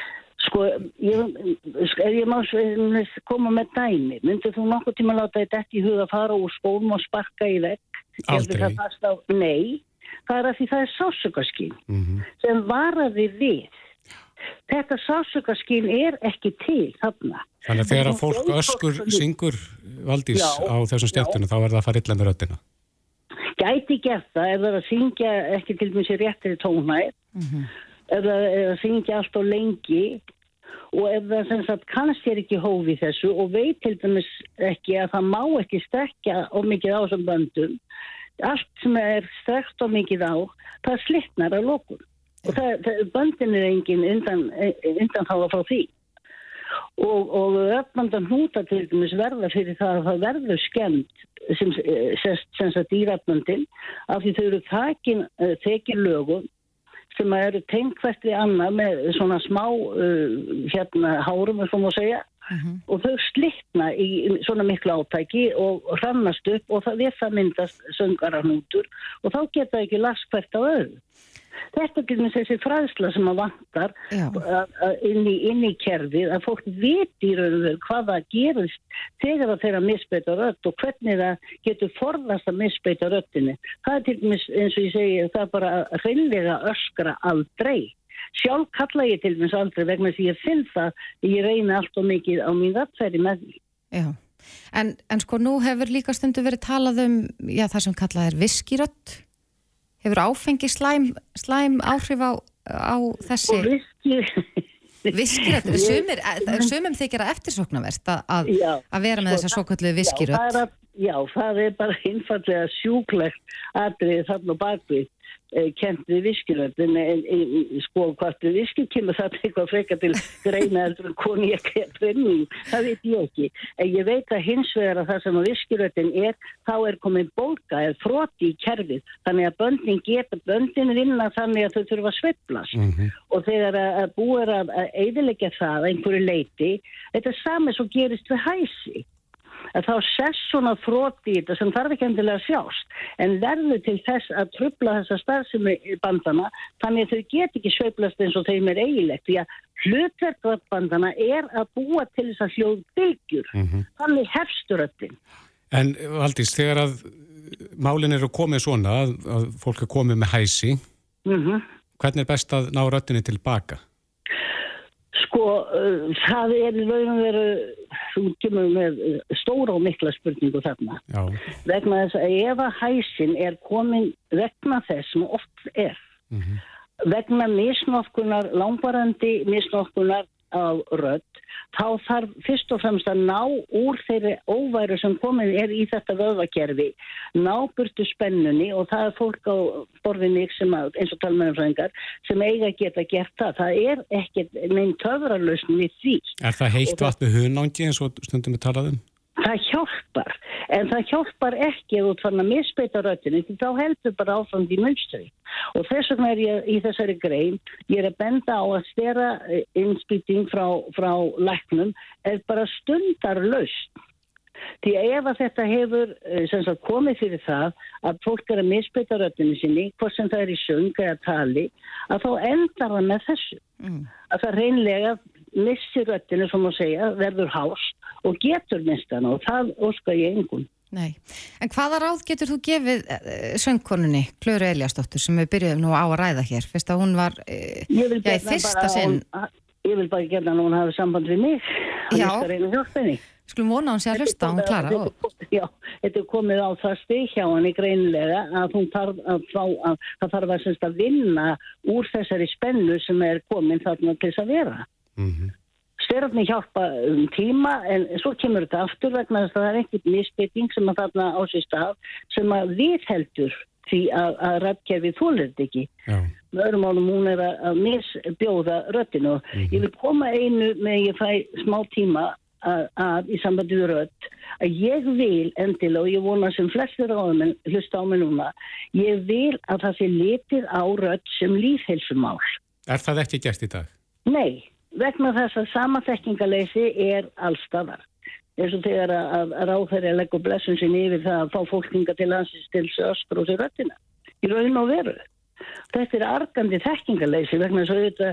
sko ég, ef ég má koma með dæmi, myndir þú nokkuð tíma láta þetta í huga fara úr skólum og sparka í vekk Aldrei? Nei það er að því það er sásökarskín mm -hmm. sem varaði við. Þetta sásökarskín er ekki til þarna. Þannig að þegar að fólk öskur syngur valdís já, á þessum stjæftunum þá er það að fara illa með röttina. Gæti gert það ef það er að syngja ekki til mjög sér réttir í tónæð mm -hmm. ef það er að syngja allt á lengi og ef það sem sagt kannast er ekki hófi þessu og veit til dæmis ekki að það má ekki stekja of mikið á þessum böndum allt sem er strekt og mikið á, það slittnar að lókun. Og það, það, böndin er engin undan, undan þá að fá því. Og, og öfnandan húta til dæmis verða fyrir það að það verður skemmt sem, sem, sem sagt dýrafnandin af því þau eru þakin, þekir lögum sem eru tengvært við annað með svona smá uh, hérna hárum, og maður segja uh mhm. -huh. og þau slittna í svona miklu átæki og hrannast upp og það við það myndast söngararnútur og þá geta ekki laskvært á öðu. Þetta er dæmis þessi fræðsla sem að vantar inn í, inn í kerfið að fólk viti í raun og veru hvað það gerist þegar það þeirra misbeita rött og hvernig það getur forðast að misbeita röttinni. Það er til dæmis eins og ég segi það er bara reynlega öskra aldrei. Sjálf kalla ég til dæmis aldrei vegna því ég finn það ég reyna allt og mikið á mín rættfæri með því. Já, en, en sko nú hefur líka stundu verið talað um já, það sem kallað er viskirött. Hefur áfengi slæm, slæm áhrif á, á þessi... Og viskir... Viskirött, sumir, sumum þykir að eftirsoknaverst að, að vera með þessa svo kallu viskirött. Já, það er bara einfallega sjúklegt aðrið þarna bakvið Eh, kent við viskilöfn en sko hvort við viskil kemur það eitthvað freka til greina eða koni ekki að brenning, það veit ég ekki. En ég veit að hins vegar að það sem að viskilöfn er, þá er komin bólka eða froti í kerfið. Þannig að böndin geta, böndin vinna þannig að þau þurfa að sveplast mm -hmm. og þegar að búið að eidilegja það einhverju leiti, þetta er sami svo gerist við hæsi að þá sess svona þrótti í þetta sem þarf ekki endilega sjást en verður til þess að trubla þessa starfsemi bandana þannig að þau get ekki sveiplast eins og þeim er eigilegt því að hlutverkvært bandana er að búa til þess að hljóð byggjur mm -hmm. þannig hefsturöttin En Valdís, þegar að málin eru komið svona að, að fólk er komið með hæsi mm -hmm. hvernig er best að ná röttinni tilbaka? Sko, það er í raun og veru, þú kemur með uh, stóra og mikla spurningu þarna. Já. Vegna þess að ef að hæsin er komin vegna þess sem oft er, mm -hmm. vegna misnokkunar, langvarandi misnokkunar á rödd, þá þarf fyrst og fremst að ná úr þeirri óværu sem komin er í þetta vöðvakerfi, ná burtu spennunni og það er fólk á borðinni eins og talmennarfræðingar sem eiga geta gert það. Það er ekkert neinn töfralösn við því. Er það heitt vatn með hunangi eins og stundum við talaðum? Það hjálpar en það hjálpar ekki ef þú þannig að misbeita röttinu því þá heldur bara áfram því munstri. Og þess vegna er ég í þessari grein ég er að benda á að stera eh, innspýting frá, frá læknum er bara stundar laust því ef að þetta hefur eh, sagt, komið fyrir það að fólk er að misbeita röttinu sinni hvort sem það er í sung eða tali að þá endar það með þessu. Mm. að það reynlega missir röttinu sem að segja verður hást og getur mistan og það óskar ég engun. Nei, en hvaða ráð getur þú gefið uh, söngkonunni Klöru Eliasdóttur sem við byrjuðum nú á að ræða hér, fyrst að hún var uh, já, í fyrsta sinn Ég vil bara gera hún að hún hafi samband við mig Já, Skulum vona hún sé að hlusta, hún klara. Já, þetta er komið á það stið hjá hann í greinlega að hún þarf að fá að það þarf að, að vinna úr þessari spennu sem er komin þarna til þess að vera. Mm -hmm. Styrfni hjálpa um tíma en svo kemur þetta aftur vegna þess að það er einhvern misbytting sem að þarna ásýst af sem að við heldur því að, að rættkerfið þólert ekki. Já. Með öðrum álum hún er að, misbjóða röttinu mm -hmm. ég vil koma einu með ég fæ smá tíma að, að í sambandi við rött að ég vil endilega og ég vona sem flestir áðumenn hlusta á mig núna ég vil að það sé litið á rött sem lífhelsumál. Er það ekki gert í dag? Nei, vegna þess að samaþekkingaleysi er allstafar eins og þegar að, að ráðherri að leggja blessun sinni yfir það að fá fólkinga til hansins til öskur og sér röttina í raun og veru. Þetta er argandi þekkingarleysi vegna þess að þetta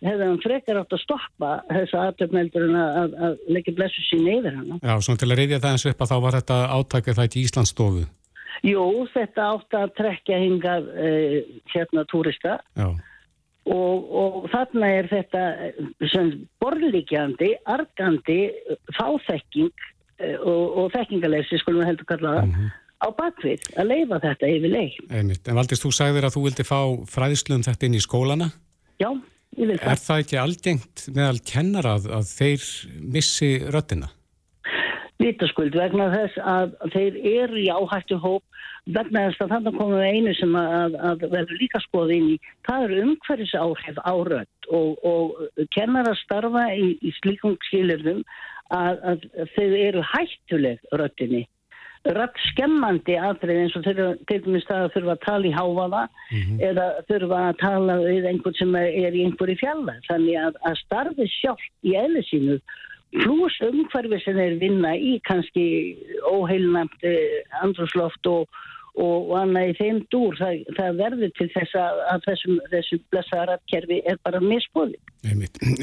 hefði hann frekar átt að stoppa þessa aðtöfneldur að, að leggja blessun sinni yfir hann. Já, svona til að reyðja það eins upp að þá var þetta átakið það ekki Íslandsstofu. Jú, þetta átt að trekja hingað eh, hérna túrista. Já Og, og þarna er þetta sem borðlíkjandi, argandi fáþekking eh, og, og þekkingaleysi, skulum við heldur kalla það, mm -hmm. á bakvið að leifa þetta yfir leið. Einmitt. En Valdís, þú sagðir að þú vildi fá fræðslum þetta inn í skólana. Já, ég vil það. Er það ekki algengt meðal kennara að, að þeir missi röttina? Vitaskuld vegna þess að þeir eru í áhættu hóp vegna þess að þannig komum við einu sem að, að verður líka skoðið inn í. Það eru umhverfis áhrif á rött og, og kennar að starfa í, í slíkum skilurðum að, að þau eru hættuleg röttinni rött skemmandi aðrið eins og til dæmis að þurfa að tala í háfaða mm -hmm. eða þurfa að tala við einhvern sem er í einhverju fjalla þannig að, að starfi sjálf í eðli sínu pluss umhverfi sem þeir vinna í kannski óheilnæmt andrúsloft og og, og annað í þeim dúr. Það, það verður til þess að, þessum, þessum blessaðaratkerfi er bara misbóði.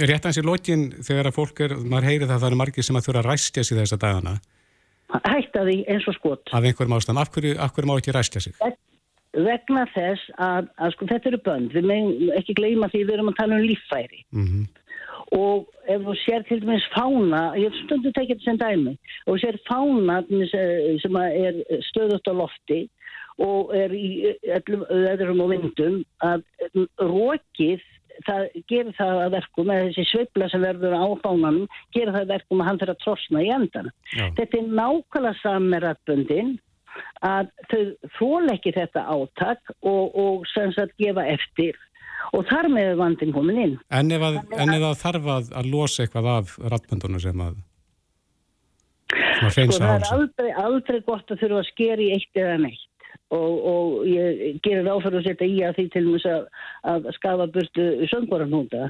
Rétt hans í lókin þegar að fólk er, maður heyri það að það eru margir sem að þurfa að ræstja sig þessa dagana. Hætta því eins og skot. Af einhverjum ástæðan, af hverju, af hverju má ekki ræstja sig? Vegna þess að, að sko þetta eru bönd, við meðum ekki gleyma því við erum að tala um líffæri. Mm -hmm. Og ef þú sér til dæmis fána, ég stundu tekið þetta sem dæmi, og þú sér fána eh, sem er stöðust á lofti og er í öðrum og vindum að rókið það gerir það að verkum eða þessi sveibla sem verður á fánanum gerir það að verkum að hann fyrir að trosna í endan Já. þetta er nákvæmlega samerratbundin að þau fól ekki þetta átak og, og sem sagt gefa eftir og þar með vandin komin inn. En ef, að, það þarf að, að losa eitthvað af ratbundunum sem að Sko það er aldrei, aldrei gott að þurfa að skeri eitt eða neitt. Og, og ég gerir áferð að setja í að því til og með að skafa burtu söngvaranhúnda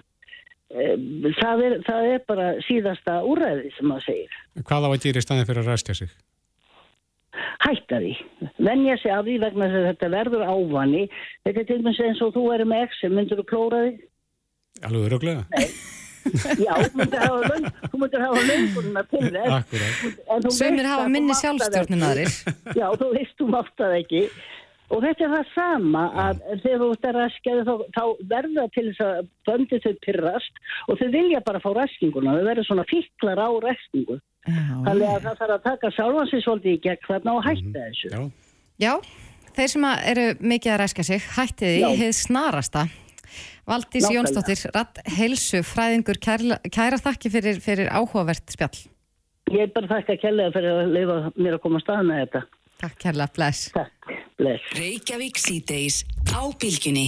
það er, það er bara síðasta úræði sem maður segir. Hvað á að gera í staðin fyrir að ræstja sig? Hætta því, venja sig af því vegna þess að þetta verður ávanni þetta er til dæmis eins og þú erum með exi myndur þú klóra því? Alveg öruglega Nei. Já, þú myndir hafa löngurna til þess Sveimir hafa minni sjálfstjórnum aðrir. Já, þú veist, þú mátt það ekki. Og þetta er það sama að þegar þú ert að raskja þá, þá verða til þess að böndi þau pyrrast og þau vilja bara fá raskinguna, þau verður svona fikklar á raskingu þannig að það þarf að taka sjálfansinsvoldi í gegn þarna og hætta mhm. þessu Já, Já þeir sem eru mikið að raska sig hættiði í heið snarasta Valdís Nákvæmlega. Jónsdóttir, Ratt Helsu, fræðingur, kæra, kæra þakki fyrir, fyrir áhugavert spjall. Ég er bara þakka kærlega fyrir að leifa mér að koma að staða með þetta. Takk kærlega, bless. Takk, bless. Reykjavík síðdeis á bylginni.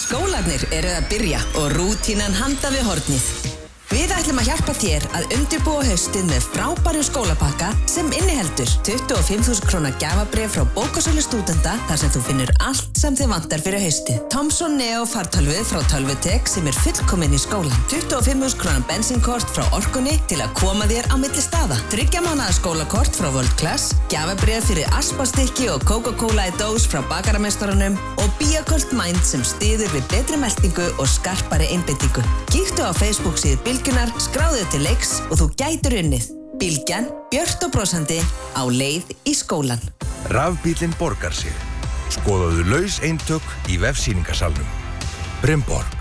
Skólanir eru að byrja og rútínan handa við hornið. Við ætlum að hjálpa þér að undirbúa haustið með frábæru skólapakka sem inniheldur 25.000 krónar gafabref frá bókasölu stúdenda þar sem þú finnur allt sem þið vantar fyrir haustið. Thomson Neo fartalvið frá Tölvutek sem er fullkominn í skólan. 25.000 krónar bensinkort frá Orkunni til að koma þér á milli staða. Tryggjamánaða skólakort frá World Class, gafabref fyrir Aspastykki og Coca-Cola í dós frá bakaramestarunum og Bíakolt Mind sem stiður við betri meldingu og skarpari einbindingu. Kíktu á Facebook síðu Bilgjunar, skráðu til leiks og þú gætur unnið. Bilgjan, björnt og brosandi, á leið í skólan. Rafbílinn borgar sig. Skoðaðu laus eintök í vefsýningasalnum. Brynborg.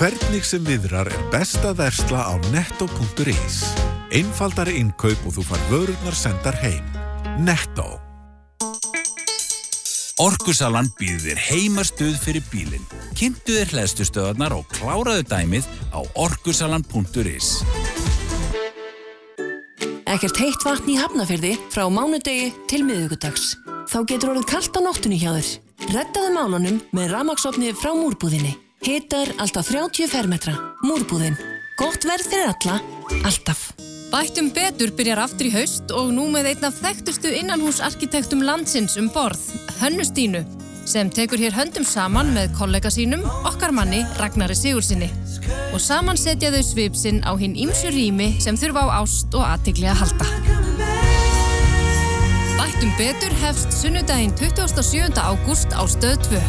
Hvernig sem viðrar er besta versla á netto.is. Einfaldari innkaup og þú far vörurnar sendar heim. Netto. Orkusalan býðir heimastuð fyrir bílinn. Kynntu þér hlæðstustöðarnar og kláraðu dæmið á orkusalan.is. Ekkert heitt vatn í hafnafyrði frá mánudegi til miðugudags. Þá getur orðið kallt á nóttunni hjá þér. Rettaðu málunum með ramagsopni frá múrbúðinni. Hitar alltaf 30 fermetra. Múrbúðin. Gott verð fyrir alla. Alltaf. Bættum betur byrjar aftur í haust og nú með einn af þekktustu innanhúsarkitektum landsins um borð, Hönnustínu, sem tekur hér höndum saman með kollega sínum, okkar manni Ragnari Sigursinni. Og saman setja þau svipsinn á hinn ímsu rými sem þurfa á ást og aðtikli að halda. Bættum betur hefst sunnudaginn 27. ágúst á stöð 2.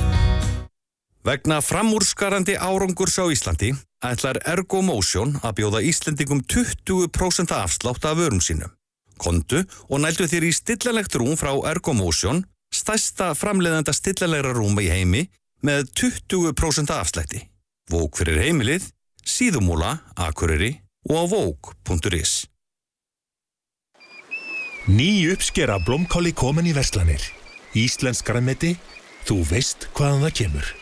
Vegna framúrskarandi árangurs á Íslandi ætlar Ergomotion að bjóða Íslendingum 20% afslátt af vörum sínum. Kondu og nældu þér í stillalegt rúm frá Ergomotion, stæsta framleiðanda stillalegra rúma í heimi, með 20% afslætti. Vók fyrir heimilið, síðumúla, akureyri og á vók.is. Ný uppskera blómkáli komin í verslanir. Íslensk græmeti, þú veist hvaðan það kemur.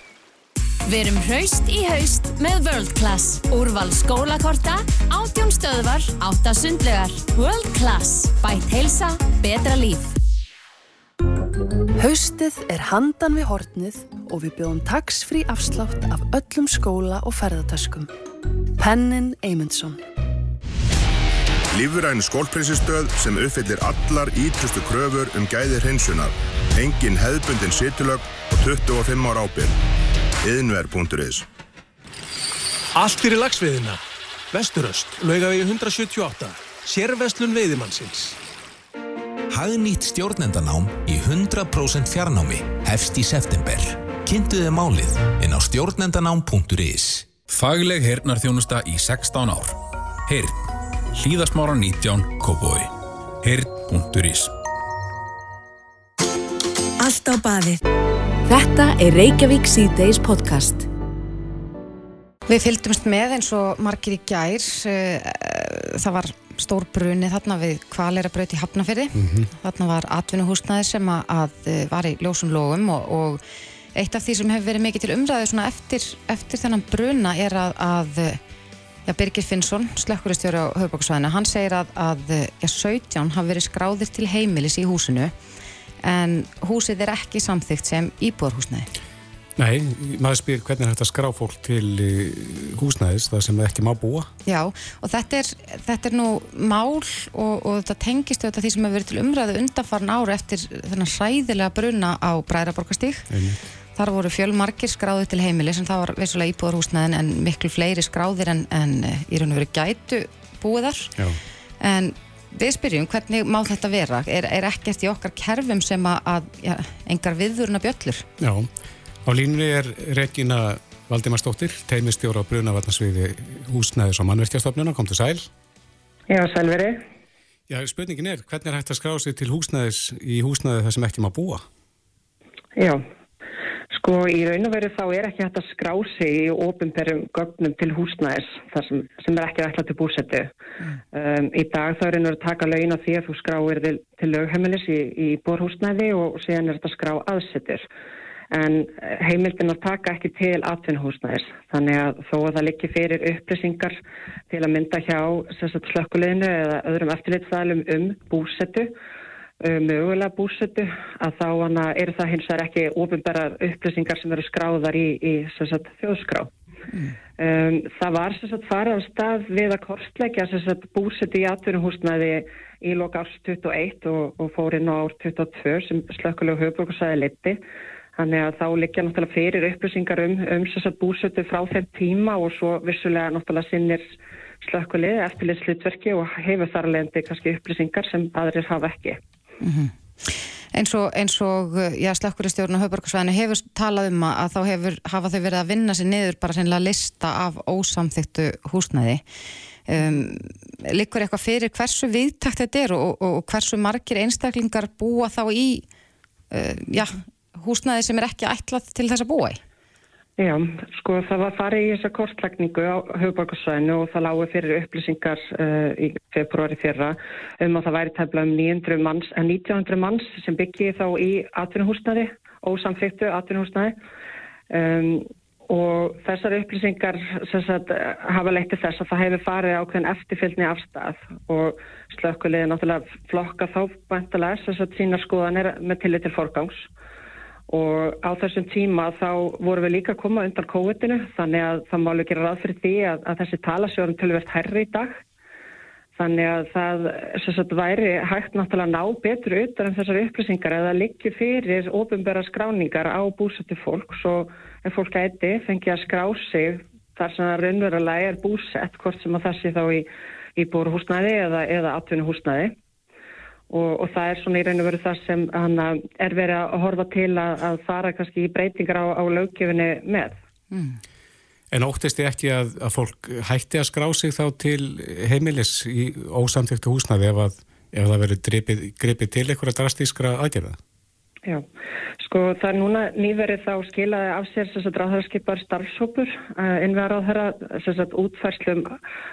Verum hraust í haust með World Class. Úrval skólakorta, átjón stöðvar, átta sundlegar. World Class. Bætt heilsa, betra líf. Haustið er handan við hortnið og við bjóðum tax-frí afslátt af öllum skóla og ferðartöskum. Pennin Eymundsson. Lífuræn skólprinsistöð sem uppfyllir allar ítrustu kröfur um gæði hreinsunar. Engin hefðbundin situlög og 25 ára ábyrg yðnver.is Allt fyrir lagsveiðina. Vesturöst, laugavegi 178. Sérvestlun veiðimannsins. Hagnýtt stjórnendanám í 100% fjarnámi hefst í september. Kynntuði málið inn á stjórnendanám.is Fagleg hernarþjónusta í 16 ár. Hern. Hlýðasmára 19. Kópói. Hern.is Allt á baðið. Þetta er Reykjavík C-Days podcast. Við fylgdumst með eins og margir í gær. Eh, það var stór bruni þarna við kvalera bröti í Hafnafyrði. Mm -hmm. Þarna var atvinnuhúsnaði sem að eh, var í ljósum lógum og, og eitt af því sem hefur verið mikið til umræðu eftir, eftir þennan bruna er að, að já, Birgir Finnsson, slökkuristjóri á höfbóksvæðinu, hann segir að, að já, 17 hafi verið skráðir til heimilis í húsinu en húsið er ekki samþygt sem íbúðarhúsnæði. Nei, maður spyr hvernig er þetta skrá fólk til eh, húsnæðis það sem það ekki má búa? Já, og þetta er, þetta er nú mál og, og þetta tengist auðvitað því sem hefur verið til umræðu undanfarn ára eftir þennan hræðilega bruna á Bræðraborgastík. Þar voru fjölmarkir skráðið til heimili sem það var vissulega íbúðarhúsnæðin en miklu fleiri skráðir en, en eh, í raun og veru gætu búið þar. Já. En Við spyrjum hvernig má þetta vera? Er, er ekkert í okkar kerfum sem að ja, engar viðurna bjöllur? Já, á línni er Regina Valdimarsdóttir, teimistjóra á Brunavarnasviði húsnæðis og mannverkjastofnuna, kom til sæl. Já, sælveri. Já, spurningin er, hvernig er hægt að skrá sig til húsnæðis í húsnæði það sem ekki má búa? Já, Sko í raun og veru þá er ekki hægt að skrá sig í ofinberðum gögnum til húsnæðis sem, sem er ekki ætlað til búsettu. Mm. Um, í dag þá er einhverju að taka laun á því að þú skráir til, til lögheimilis í, í borhúsnæði og síðan er þetta skrá aðsettur. En heimildin að taka ekki til atvinnhúsnæðis. Þannig að þó að það likir fyrir upplýsingar til að mynda hjá slökkuleginu eða öðrum eftirlitstælum um búsettu Uh, mögulega búsötu að þá er það hins vegar ekki ofinbærar upplýsingar sem eru skráðar í, í sagt, þjóðskrá. Mm. Um, það var sagt, farað á stað við að kortleggja búsötu í atvinnuhúsnaði í loka árs 21 og, og fór inn á ár 22 sem slökkulega höfbrukarsæði liti. Þannig að þá liggja náttúrulega fyrir upplýsingar um, um búsötu frá þeim tíma og svo vissulega náttúrulega sinnir slökkulegi eftirlitslutverki og hefur þar leðandi kannski upplýsingar sem aðrir hafa ekki. Mm -hmm. Eins og, og slökkuristjórn og höfburgarsvæðinu hefur talað um að þá hefur, hafa þau verið að vinna sér niður bara sennilega lista af ósamþyktu húsnæði. Um, Likur eitthvað fyrir hversu viðtakt þetta er og, og, og hversu margir einstaklingar búa þá í uh, já, húsnæði sem er ekki ætlað til þess að búa í? Já, sko það var farið í þessa kortlækningu á höfuborgarsvæðinu og það lágur fyrir upplýsingar uh, í februari fyrra um að það væri tefla um 900 manns, en 1900 manns sem byggi þá í atvinnuhúsnaði, ósamþyktu atvinnuhúsnaði um, og þessar upplýsingar sagt, hafa leittið þess að það hefur farið ákveðin eftirfylgni afstæð og slökkulegið náttúrulega flokka þá bæntalega þess að sína skoðanir með tillit til forgangs og á þessum tíma þá vorum við líka að koma undan COVID-inu þannig að það málu gera ráð fyrir því að, að þessi talasjórum tölverst herri í dag. Þannig að það sagt, væri hægt náttúrulega ná betur utan um þessar upplýsingar eða líki fyrir ofinbæra skráningar á búsættu fólks og ef fólk ætti fengi að skrá sig þar sem það raunverulega er búsett hvort sem að sé þá í, í búrhúsnæði eða, eða atvinnuhúsnæði Og, og það er svona í raun og veru það sem hana, er verið að horfa til að, að fara kannski í breytingar á, á löggefinni með. Mm. En óttist þið ekki að, að fólk hætti að skrá sig þá til heimilis í ósamtöktu húsnaði ef, að, ef það verið gripið til eitthvað drastískra aðgerða? Já, sko það er núna nýverið þá skilaði af sér ráðhverskipar starfsópur uh, innvegar á þeirra að útfærslum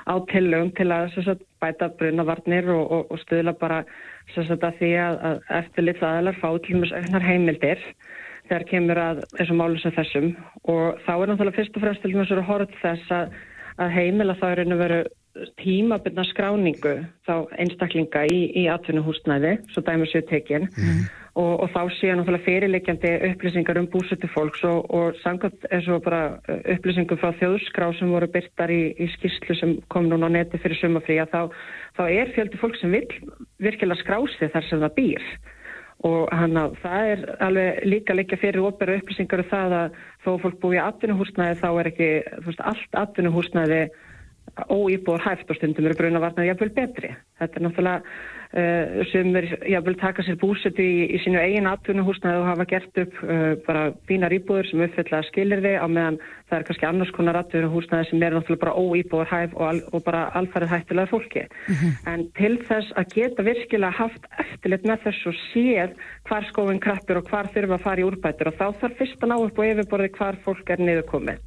á tillögum til að að bæta brunavarnir og, og, og stuðla bara að því að, að eftir litla aðlar fá til mjög ögnar heimildir þegar kemur að þessum málum sem þessum. Og þá er náttúrulega fyrst og fremst til mjög svo hort þess að, að heimila þá er einu veru tímabyrna skráningu þá einstaklinga í, í atvinnuhúsnæði, svo dæmis við tekinn mm og, og þá séu náttúrulega fyrirleikjandi upplýsingar um búsötu fólks og, og samkvæmt er svo bara uh, upplýsingum frá þjóðskrá sem voru byrtar í, í skýrslu sem kom núna á neti fyrir sumafrí að þá, þá er fjöldi fólk sem vil virkilega skrási þar sem það býr og hann að það er alveg líka líka fyrir óperu upplýsingar og um það að þó fólk búi í atvinnuhúsnæði þá er ekki veist, allt atvinnuhúsnæði óýbúar hæft og stundum eru brunavarnaði jafnvel betri. Þetta er náttúrulega sem er jafnvel taka sér búsetu í, í sínu eigin atvinnuhúsnaði og hafa gert upp uh, bara bínar íbúður sem uppfylla skilir þið á meðan það er kannski annars konar atvinnuhúsnaði sem er náttúrulega bara óýbúar hæf og, al, og bara alfarið hættilega fólki. Mm -hmm. En til þess að geta virkilega haft eftirlit með þess og séð hvar skófinn krappur og hvar þurfa að fara í úrbætur og þá þarf fyrst að ná upp og yfirborði hvar fólk er niðurkomið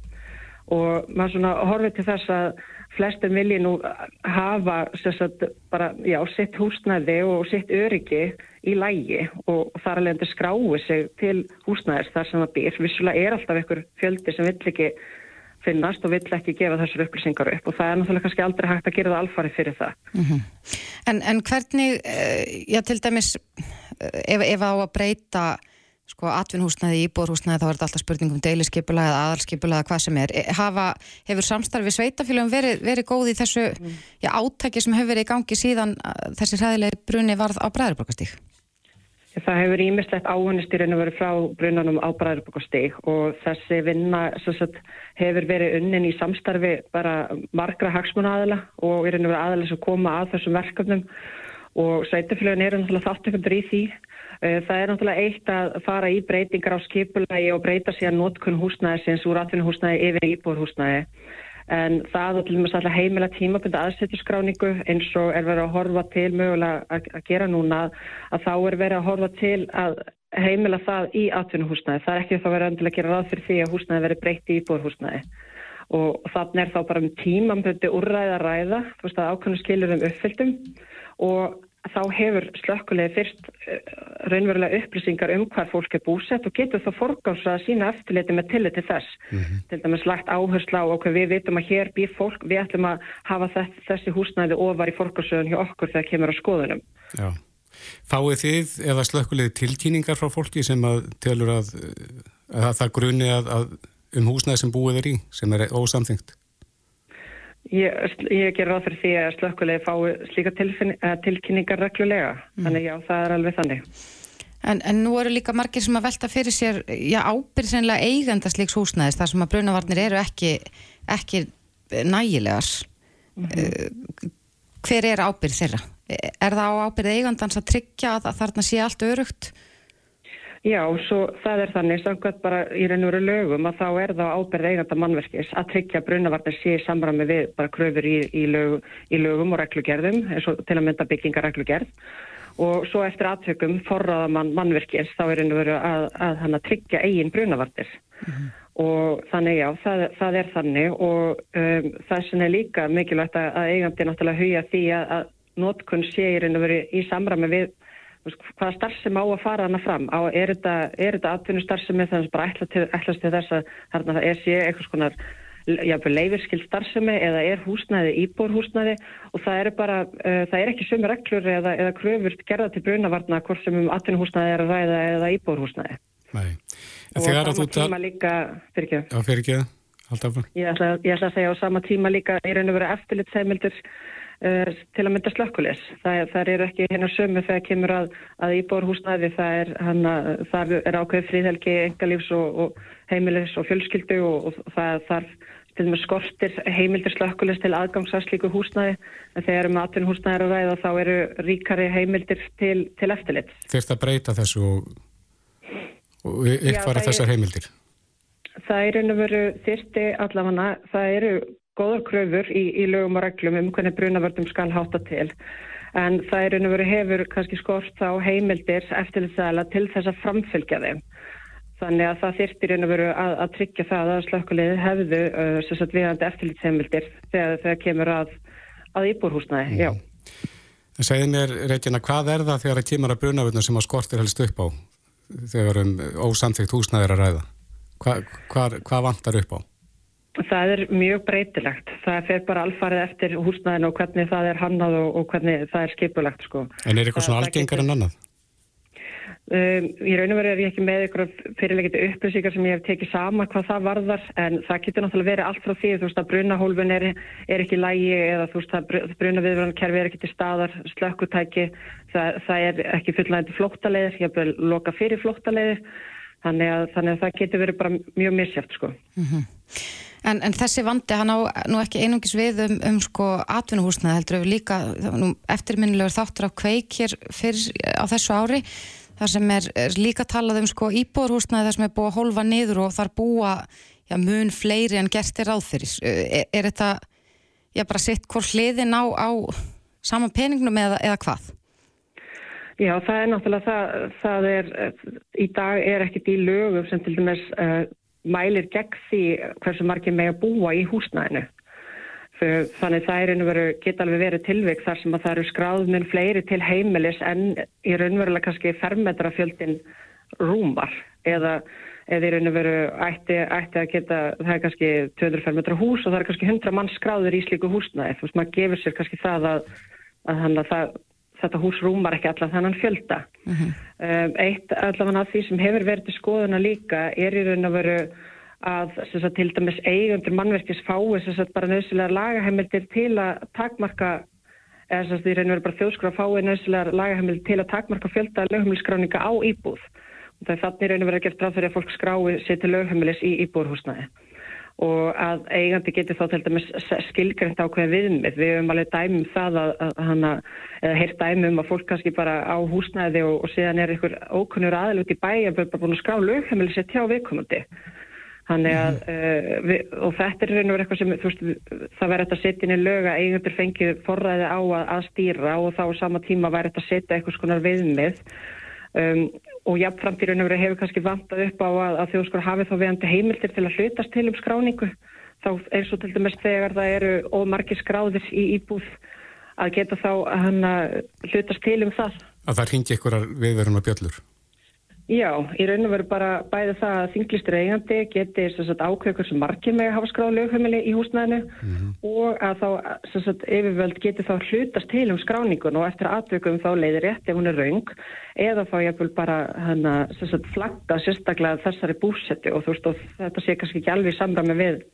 og maður svona horfið til þess að flestum vilji nú hafa sagt, bara, já, sitt húsnæði og sitt öryggi í lægi og þar alveg endur skráið sig til húsnæðis þar sem það býr. Vissulega er alltaf einhver fjöldi sem vill ekki finnast og vill ekki gefa þessar upplýsingar upp og það er náttúrulega kannski aldrei hægt að gera það alfarið fyrir það. Mm -hmm. en, en hvernig, eh, já til dæmis, eh, ef, ef á að breyta sko atvinnhúsnaði, íbúrhúsnaði, þá er þetta alltaf spurningum deiliskeipula eða aðalskeipula eða hvað sem er. E, hafa, hefur samstarfi sveitafélagum verið, verið góð í þessu mm. já, átæki sem hefur verið í gangi síðan þessi hræðilegi bruni varð á Bræðurborgastík? Það hefur ímislegt áhannistýrinu verið frá brunanum á Bræðurborgastík og þessi vinna sagt, hefur verið unnin í samstarfi bara margra hagsmunaðila og er einhverja aðalega sem koma að þessum verkefnum og sveitafélagin eru náttúrulega þáttökundur í því það er náttúrulega eitt að fara í breytingar á skipulagi og breyta síðan notkun húsnæði sinns úr atvinnuhúsnæði yfir íbúrhúsnæði. En það er til og með svolítið heimila tímabunda aðsetturskráningu eins og er verið að horfa til mögulega að, gera núna að þá er verið að horfa til að heimila það í atvinnuhúsnæði. Það er ekki þá verið að gera ráð fyrir því að húsnæði verið breytt í íbúrhúsnæði. Og þannig er þá bara um tímambundi úrræða ræða, þú veist að ákveðinu skilur um uppfylltum og þá hefur slökkulegi fyrst eh, raunverulega upplýsingar um hvar fólk er búsett og getur þá forgámsa að sína eftirliti með tillit til þess. Mm -hmm. Til dæmis lagt áherslu á okkur við vitum að hér býr fólk, við ætlum að hafa þess, þessi húsnæði ofar í forgámsöðun hjá okkur þegar kemur á skoðunum. Já. Fáið þið eða slökkulegi tilkýningar frá fólki sem að telur að, að það grunni að, að um húsnæði sem búið er í, sem er ósamþyngt? Ég, ég ger ráð fyrir því að slökkulegi fái slíka tilkynningar reglulega, mm. þannig já, það er alveg þannig. En, en nú eru líka margir sem að velta fyrir sér, já, ábyrð sennilega eigenda slíks húsnæðis, þar sem að brunavarnir eru ekki, ekki nægilegar. Mm -hmm. Hver er ábyrð þeirra? Er það á ábyrð eigandans að tryggja að þarna sé allt örugt? Já, svo það er þannig, samkvæmt bara í raun og veru lögum að þá er það ábyrð eiganda mannverkis að tryggja brunavarnir sé samræmi við bara kröfur í, í, lög, í lögum og reglugerðum, eins og til að mynda byggingareglugerð og svo eftir aðtökum forraða mann mannverkis þá er raun og veru að, að að tryggja eigin brunavarnir. Mm -hmm. og þannig já, það, það er þannig. Og um, það sem er líka mikilvægt að, að eigandi náttúrulega huga því að, að notkunn sé í raun og veri í samræmi við hvaða starfsemi á að fara hana fram á, er þetta, þetta atvinnustarfsemi þannig að bara ætlast til þess að það er sé eitthvað skonar leifirskild starfsemi eða er húsnæði íbórhúsnæði og það er bara, uh, það er ekki sömu reglur eða, eða kröfur gerða til brunavarna hvort sem um atvinnuhúsnæði er að ræða eða íbórhúsnæði. Nei. Og á sama tíma líka, fyrir ekki. Já, fyrir ekki. Ég ætla, ég ætla að segja á sama tíma líka í raun og vera eftirlitsheimildur uh, til að mynda slökkulis. Það, er ekki hennar sömu þegar kemur að, að íbórhúsnæði, það er, er ákveð fríðhelgi, engalífs og, og heimilis og fjölskyldu og, og það þarf til og með skortir heimildir slökkulist til aðgangsaslíku húsnæði en þegar um atvinn húsnæði eru ræða þá eru ríkari heimildir til, til eftirlit. Þurft að breyta þessu og, og ykkfara þessar heimildir? Það er einu veru þyrti allafanna, það eru góðar kröfur í, í lögum og reglum um hvernig brunavördum skal hátta til en það er einu veru hefur kannski skort á heimildir eftirlitsæla til þess að framfylgja þeim. Þannig að það þyrtir einu veru að, að tryggja það að slökkulegði hefðu uh, viðandi eftirlitsheimildir þegar það kemur að, að íbúrhúsnaði, mm. segir mér, Reykjana, hvað er það þegar það kemur að brunavörna sem að skortir helst upp á þegar um ósamþygt húsnaðir að ræða? Hva, hvað, hvað vantar upp á? Það er mjög breytilegt. Það fer bara alfarið eftir húsnaðinu og hvernig það er hannað og, og hvernig það er skipulegt, sko. En er eitthvað svona algengar en annað? Um, í raun og veru er ég ekki með ykkur fyrirleikiti upplýsingar sem ég hef tekið sama hvað það varðar en það getur náttúrulega verið allt frá því þú veist að brunahólfun er, er ekki lægi eða þú veist að brunaviðvörðankerfi er ekki til staðar, slökkutæki það, það er ekki fullægandi flóttaleiðir ég hef vel loka fyrir flóttaleiðir þannig að, þannig að það getur verið bara mjög misjátt sko mm -hmm. En, en þessi vandi hann á nú ekki einungis við um, um sko atvinnuhúsnaði heldur við líka eftirminnilegur þáttur af kveik hér fyrir á þessu ári þar sem er, er líka talað um sko íbúðurhúsnaði þar sem er búið að holfa niður og þar búa já, mun fleiri en gert er áþyrir. Er, er þetta já, bara sitt hvort hliðin á, á saman peningnum eða, eða hvað? Já, það er náttúrulega það, það er, í dag er ekkit í lögum sem til dæmis uh, mælir gegn því hversu margir með að búa í húsnæðinu. Þannig það er einhverju, geta alveg verið tilvík þar sem að það eru skráðminn fleiri til heimilis en í raunverulega kannski fermetrafjöldin rúmar eða eða í raunveru ætti, ætti að geta, það er kannski 200 fermetra hús og það er kannski 100 mann skráður í slíku húsnaði. Þú veist, maður gefur sér kannski það að, að, að það, þetta hús rúmar ekki allar þannan fjölda. Uh -huh. um, eitt allavega af því sem hefur verið til skoðuna líka er í raunveru að sagt, til dæmis eigundur mannverkis fái sagt, bara nöðsilegar lagaheimildir til að takmarka eða þess að því reynir bara þjóðskra að fái nöðsilegar lagaheimildir til að takmarka fjölda lögheimilskráninga á íbúð og það er þannig reynir verið að gera ráð fyrir að fólk skrái sér til lögheimilis í íbúðhúsnaði og að eigandi getur þá til dæmis skilgreynd ákveð viðmið. Við höfum alveg dæmum það að, að hana, eða heyrt dæmum að fólk kannski bara á húsnæði og, og síðan er einhver ókunnur aðal út í bæ að bara búin að skrá lögheimili sér tjá viðkomandi. Þannig að, uh, við, og þetta er raun og verið eitthvað sem, þú veist, það verður þetta að setja inn í löga, eigundur fengið forræði á að, að stýra og þá á sama tíma verður þetta að setja eitthvað skonar viðmið um, og jafnframt í raun og verið hefur kannski vantað upp á að, að þjóðskor hafið þá viðandi heimildir til að hlutast til um skráningu. Þá er svo til dæmis þegar það eru ómargir skráðir í íbúð að geta þá að hann hlutast til um það. Að það ringi ykkur viðverðum að bjöllur? Já, í raun og veru bara bæði það að þinglistur eigandi geti ákveður sem margir með að hafa skráð lögheimili í húsnæðinu mm -hmm. og að þá sagt, yfirvöld geti þá hlutast til um skráningun og eftir aðveikum þá leiðir rétt ef hún er raung eða þá ég vil bara hana, sagt, flagga sérstaklega þessari búsetti og þú veist og þetta sé kannski ekki alveg samræmi við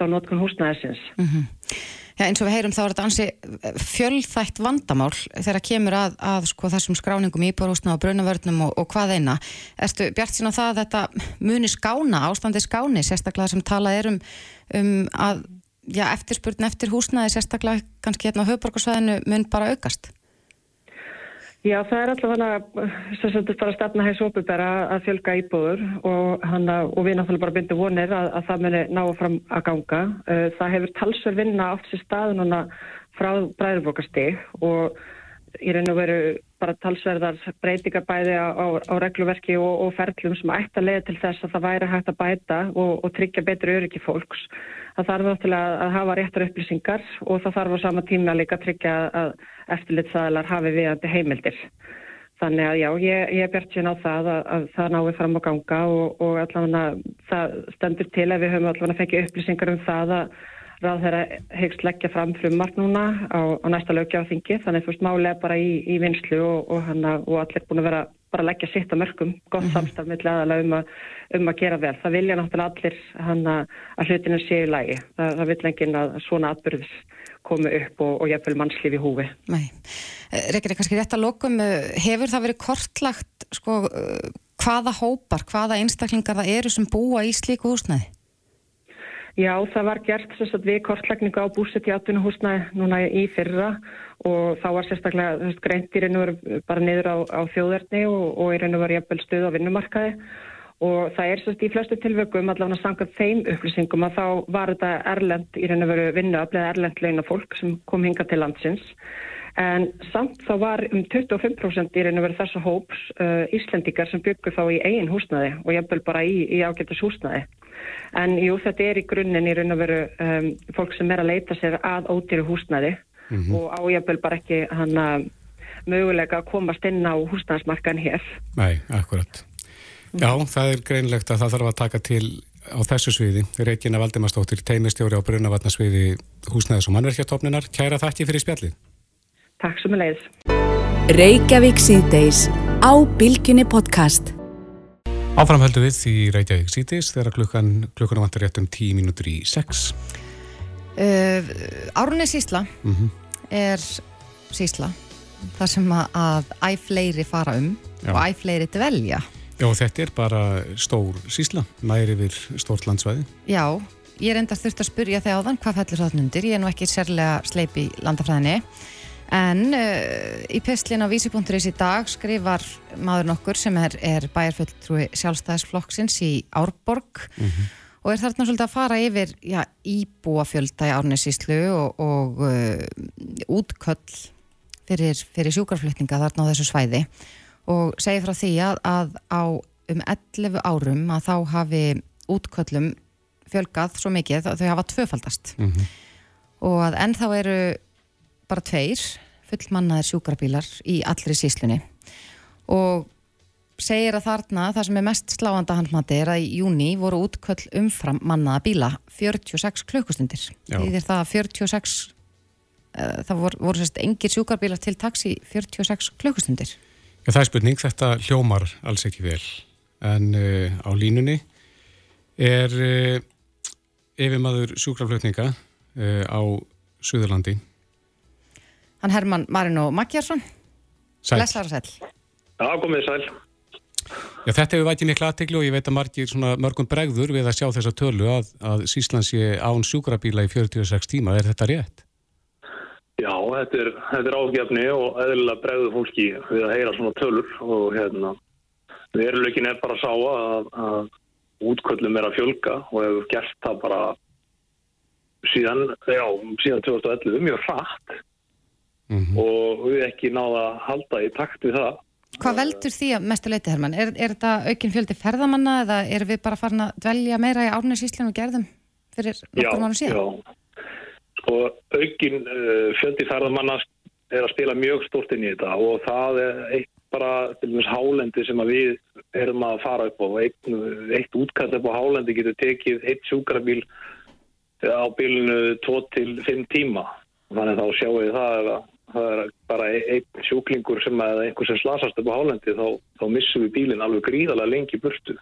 þá notkun húsnæðisins. Mm -hmm. Já, eins og við heyrum þá er þetta ansi eh, fjöldþægt vandamál þegar kemur að, að sko, þessum skráningum íbúrhúsna og brunavörnum og, og hvað eina. Erstu bjart sín á það að þetta muni skána, ástandi skáni, sérstaklega sem talað er um, um að já, eftirspurn eftir húsnaði, sérstaklega kannski hérna á höfborgarsvæðinu mun bara aukast? Já, það er allavega sem þetta bara stefna hægis opubera að fjölga íbúður og, hana, og við náttúrulega bara bindum vonir að, að það muni ná fram að ganga. Uh, það hefur talsverð vinna átt sér staðununa frá bræðurbókastig og í raun og veru bara talsverðar breytingar bæði á, á, á regluverki og, og ferlum sem ætti að leiða til þess að það væri hægt að bæta og, og tryggja betri öryggi fólks. Það þarf náttúrulega að hafa réttar upplýsingar og það þarf á sama tíma líka að tryggja að eftirlitsaðlar hafi viðandi heimildir. Þannig að já, ég, ég bjart síðan á það að, að það náir fram á ganga og, og allavega það stendur til að við höfum allavega fengið upplýsingar um það að ráð þeirra hegst leggja fram frummark núna á, á næsta lögjáþingi þannig þú veist málega bara í, í vinslu og, og, hana, og allir búin að vera bara að leggja sitt á mörgum, gott -hmm. samstaf með leðalega um, um að gera vel. Það vilja náttúrulega allir hana, að hlutinu séu lægi. Það, það vil enginn að svona atbyrðis komi upp og, og jafnvel mannslífi húfi. Nei. Eh, Reykjavík, kannski rétt að lokum, eh, hefur það verið kortlagt sko, eh, hvaða hópar, hvaða einstaklingar það eru sem búa í slíku húsnæði? Já, það var gert sagt, við kortlækningu á búsett í atvinnuhúsna núna í fyrra og þá var sérstaklega veist, greint í raun og veru bara niður á, á þjóðarni og, og í raun og veru jafnvel stuð á vinnumarkaði. Og það er sérst í flestu tilvökum allavega sangað þeim upplýsingum að þá var þetta erlend í raun og veru vinnuaflega erlend leina fólk sem kom hinga til landsins en samt þá var um 25% í raun og veru þessu hóps uh, Íslendikar sem byggur þá í eigin húsnaði og jafnvel bara í, í ágættis húsnaði En jú, þetta er í grunninn í raun og veru um, fólk sem er að leita sér að ódýru húsnæði mm -hmm. og ájaböl bara ekki hann að mögulega að komast inn á húsnæðismarkan hér. Nei, akkurat. Já, það er greinlegt að það þarf að taka til á þessu sviði. Reykjana Valdimarsdóttir, teimistjóri á Brunavatnarsviði húsnæðis og mannverkjartofnunar. Kæra þakki fyrir spjallið. Takk sem er leiðis. Reykjavík síðdeis á Bilginni podcast. Áframhöldu við í Reykjavík sítis þegar klukkan, klukkan vantar rétt um tíu mínútur í sex. Uh, Árunni sísla mm -hmm. er sísla þar sem að æfleiri fara um Já. og æfleiri dvelja. Já, þetta er bara stór sísla, næri við stórt landsvæði. Já, ég er enda þurft að spurja þegar áðan hvað fellur það nundir. Ég er nú ekki sérlega sleip í landafræðinni. En uh, í pestlin á vísi.is í dag skrifar maður nokkur sem er, er bæjarfulltrúi sjálfstæðisflokksins í Árborg mm -hmm. og er þarna svolítið að fara yfir já, íbúafjölda í Árnesíslu og, og uh, útköll fyrir, fyrir sjúkarflutninga þarna á þessu svæði og segir frá því að, að á um 11 árum að þá hafi útköllum fjölgað svo mikið að þau hafa tvöfaldast mm -hmm. og að ennþá eru bara tveir fullmannaðir sjúkrabílar í allri síslunni og segir að þarna það sem er mest sláanda handmati er að í júni voru útköll umfram mannaða bíla 46 klukkustundir. Því það 46 uh, eh, það voru, voru sérst engir sjúkrabílar til taksi 46 klukkustundir. Já, það er spurning, þetta hljómar alls ekki vel. En uh, á línunni er uh, yfirmaður sjúkraflutninga á Suðurlandi hann Herman Marino Magjarsson Leslar og sæl Já, komið sæl. Já, þetta hefur vætið miklu aðteglu og ég veit að margir mörgum bregður við að sjá þessa tölu að, að Síslands sé án sjúkrabíla í 46 tíma, er þetta rétt? Já, þetta er, þetta er ágefni og eðlilega bregður fólki við að heyra svona tölur og hérna við erum lökin eða bara að sá að, að útköllum er að fjölga og hefur gert það bara síðan, já, síðan 2011 mjög hratt mm -hmm. og við ekki náða að halda í takt við það. Hvað veldur því að mestu leiti, Herman? Er, er þetta aukinn fjöldi ferðamanna eða er við bara farin að dvelja meira í árnæðsíslinu og gerðum fyrir okkur mánu síðan? Já. Sko aukinn uh, fjöldi ferðamanna er að spila mjög stort inn í þetta og það er eitt bara til dæmis hálendi sem við erum að fara upp á. Eitt, eitt útkall upp á hálendi getur tekið eitt sjúkrabíl á bílinu 2-5 tíma. Þannig þá sjáum við það að það er bara einn sjúklingur sem eða einhver sem slasast upp á hálendi þá, þá missum við bílinn alveg gríðarlega lengi burtu.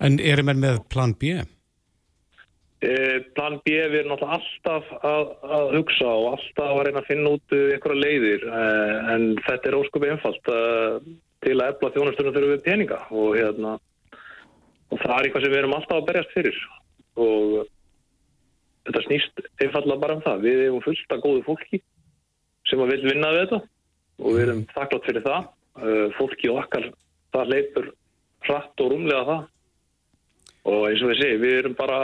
En erum við með plan B? E, plan B við erum alltaf að, að hugsa og alltaf að reyna að finna út einhverja leiðir e, en þetta er óskupið einfalt e, til að efla þjónastunum fyrir við peninga og, hérna, og það er eitthvað sem við erum alltaf að berjast fyrir og þetta snýst einfallega bara um það. Við erum fullt af góðu fólki sem að vil vinna við þetta og við erum þakklátt fyrir það. Uh, fólki okkar, það leipur hratt og rúmlega það og eins og við séum, við erum bara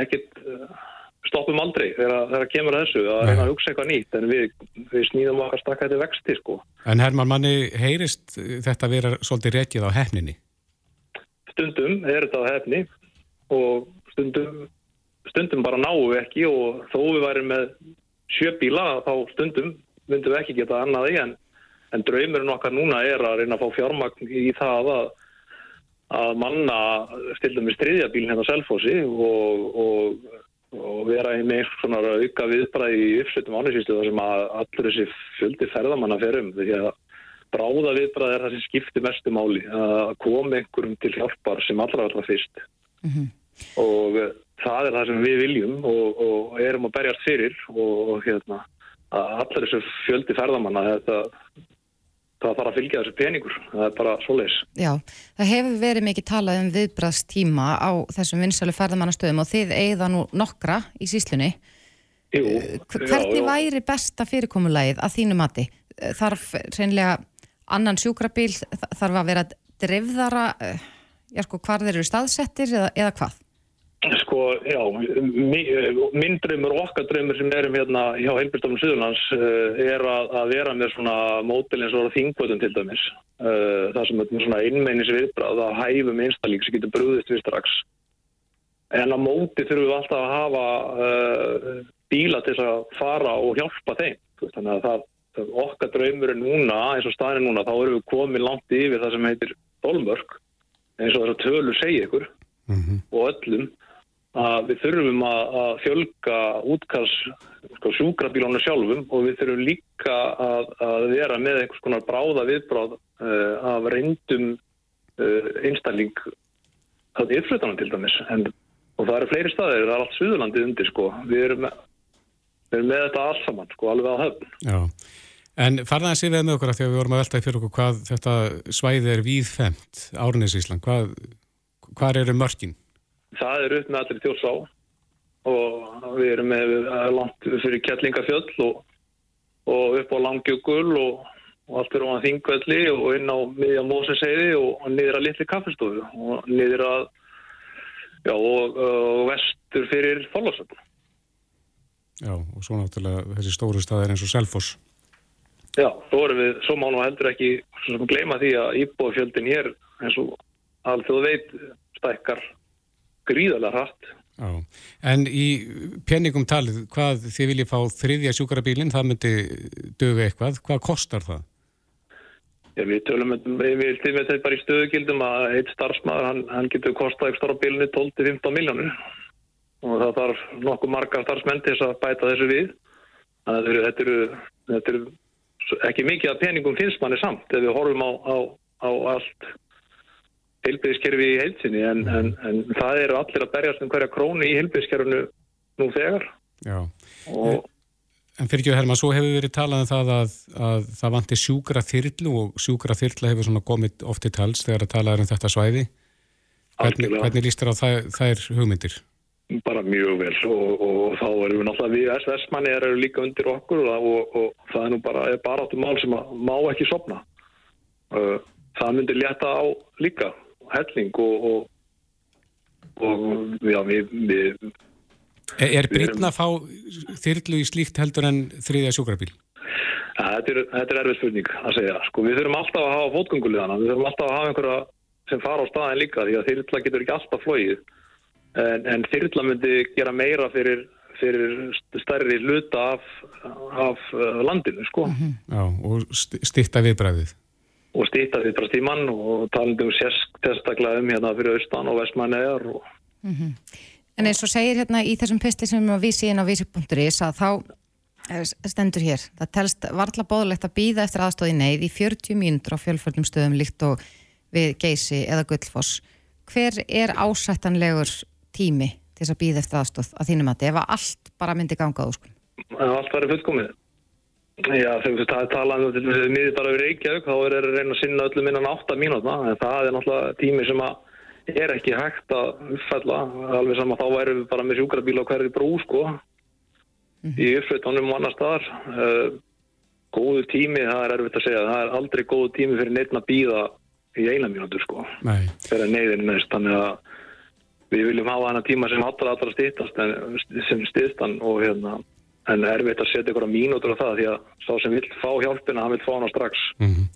ekkert uh, stoppum aldrei þegar það kemur að þessu að reyna að hugsa eitthvað nýtt en við, við snýðum okkar stakka þetta vexti sko. En Herman, manni heyrist þetta vera svolítið rekið á hefninni? Stundum er þetta á hefni og stundum, stundum bara náum við ekki og þó við værim með sjöbíla þá stundum myndum við ekki geta annaði en, en draumurinn okkar núna er að reyna að fá fjármagn í það að að manna stildum við stríðjabílinn hérna á Selfossi og, og, og vera með svona auka viðbræði í uppsveitum ánægsýstu þar sem að allur þessi fjöldi ferðamanna ferum því að bráða viðbræði er það sem skiptir mestu máli að koma einhverjum til hjálpar sem allra allra fyrst mm -hmm. og það er það sem við viljum og, og erum að berjast fyrir og hérna að allir þessu fjöldi ferðamanna þetta það þarf að fylgja þessu peningur, það er bara svo leis. Já, það hefur verið mikið talað um viðbrastíma á þessum vinsælu ferðamannastöðum og þið eigða nú nokkra í síslunni. Jú, Hvernig já, væri besta fyrirkomulegið að þínu mati? Þarf reynlega annan sjúkrabíl, þarf að vera drefðara, eh, já sko, hvar þeir eru staðsettir eða, eða hvað? Sko, já, minn dröymur og okkar dröymur sem erum hérna hjá Heilbjörnstofnum Suðurlands uh, er að, að vera með svona mótil eins og þingvöldum til dæmis. Uh, það sem er svona innmeinis viðbrað að hæfum einstælík sem getur brúðist við strax. En á móti þurfum við alltaf að hafa uh, bíla til að fara og hjálpa þeim. Þannig að það, það okkar dröymur er núna, eins og staðin núna, þá erum við komið langt yfir það sem heitir dolmörk eins og þess að tölur segja ykkur mm -hmm. og öllum að við þurfum að, að fjölga útkals sko, sjúkrabílónu sjálfum og við þurfum líka að, að vera með einhvers konar bráða viðbráð uh, af reyndum uh, einstælling að yfirflutanum til dæmis. En, og það eru fleiri staðir, það er allt Suðurlandið undir sko, við erum við erum með þetta alls saman sko, alveg á höfn. Já, en farðan að sé við með okkur að því að við vorum að veltaði fyrir okkur hvað þetta svæði er víðfemt Árnes Ísland, hvað, hvað eru mörginn? Það er upp með allir þjórsá og við erum með langt fyrir Kjellingafjöll og, og upp á Langjökul og, og allt fyrir á Þingvelli og inn á miðja Móseseiði og, og niður að Littli Kaffestofu og niður að já, og vestur fyrir Þorlásöfn Já, og svo náttúrulega þessi stóru staðir eins og Selfoss. Já, svo erum við, svo má nú heldur ekki gleyma því að íbúafjöldin hér eins og alþjóðu veit stækkar gríðarlega hratt. Já. En í peningum talið, hvað þið viljið fá þriðja sjúkarabílinn, það myndi dögu eitthvað, hvað kostar það? Já, við tölum við viltum með þetta bara í stöðugildum að eitt starfsmæður, hann, hann getur kostað ekki starf á bílinni 12-15 miljónur og það þarf nokkuð marga starfsmenn til þess að bæta þessu við. Þannig að þetta eru, þetta eru ekki mikið að peningum finnst manni samt ef við horfum á, á, á allt heilbyrðiskerfi í heilsinni en, en, en það eru allir að berjast um hverja krónu í heilbyrðiskerfinu nú þegar. Já. Og, En fyrir ekki að Herman, svo hefur verið talað um það að, að það vantir sjúkra þyrlu og sjúkra þyrla hefur svona komið oft í tals þegar að tala um þetta svæði. Hvernig, hvernig líst þér á þær hugmyndir? Bara mjög vel. Og, og þá erum við náttúrulega við SS-manni eru líka undir okkur og, og það er nú bara, bara áttum mál sem má ekki sopna það myndir létta á líka helling og, og, og já, við, við Er, Brynna að fá þyrlu í slíkt heldur en þriðja sjúkrabíl? Þetta er, er erfið spurning að segja. Sko, við þurfum alltaf að hafa fótgöngulegana, við þurfum alltaf að hafa einhverja sem fara á staðin líka því að þyrla getur ekki alltaf flóið. En, en þyrla myndi gera meira fyrir, fyrir stærri luta af, af uh, landinu. Sko. Já, og styrta viðbræðið og stýta því bara tíman og talandum sérstaklega um hérna fyrir austan og vestmænegar og... mm -hmm. En eins og segir hérna í þessum pisti sem við vísið inn á vísi.is að þá eh, stendur hér, það telst varðla bóðlegt að býða eftir aðstóði neyð í 40 mínútur á fjölföldum stöðum líkt og við geysi eða gullfoss. Hver er ásættanlegur tími til þess að býða eftir aðstóð að þínum að ef að allt bara myndi gangað úr Allt var fullkomið Já, þegar við talaðum til miður bara við Reykjavík, þá er það að reyna að sinna öllum innan 8 mínútna, en það er náttúrulega tími sem er ekki hægt að uppfælla, alveg saman þá værum við bara með sjúkrabíla á hverju brú, sko, mm -hmm. í uppsveitunum og annar staðar. Uh, góðu tími, það er erfitt að segja, það er aldrei góðu tími fyrir neitt að býða í eina mínútur, sko, Nei. fyrir neyðin neist, þannig að við viljum hafa hana tíma sem allra allra stýttast sem stýttan og hérna en erfitt að setja ykkur á mínútur á það því að sá sem vil fá hjálpina, hann vil fá hana strax. Mm -hmm.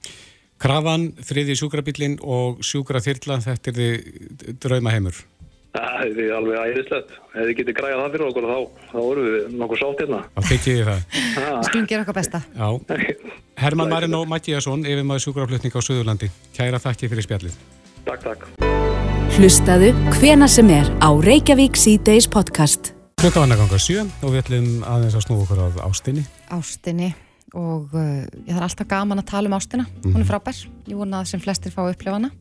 Krafan, þriði sjúkrabillin og sjúkraþyrla, þetta er þið draumaheimur? Það er alveg æðislegt. Ef þið getur græðað það fyrir okkur þá, þá vorum við nokkuð sátt hérna. Það tekið ég það. Gera okkar besta. Já. Herman Marino Mattíasson, yfir maður sjúkraflutning á Suðurlandi. Kæra þakki fyrir spjallið. Takk, takk. Hlustaðu hvena sem er á Reykjavík C-Days podcast Klukka vann að ganga sjö og við ætlum aðeins að snúa okkur á ástinni. Ástinni og uh, ég þarf alltaf gaman að tala um ástina. Mm. Hún er mhm. frábær. Ég vona að sem flestir fá upplifa hana.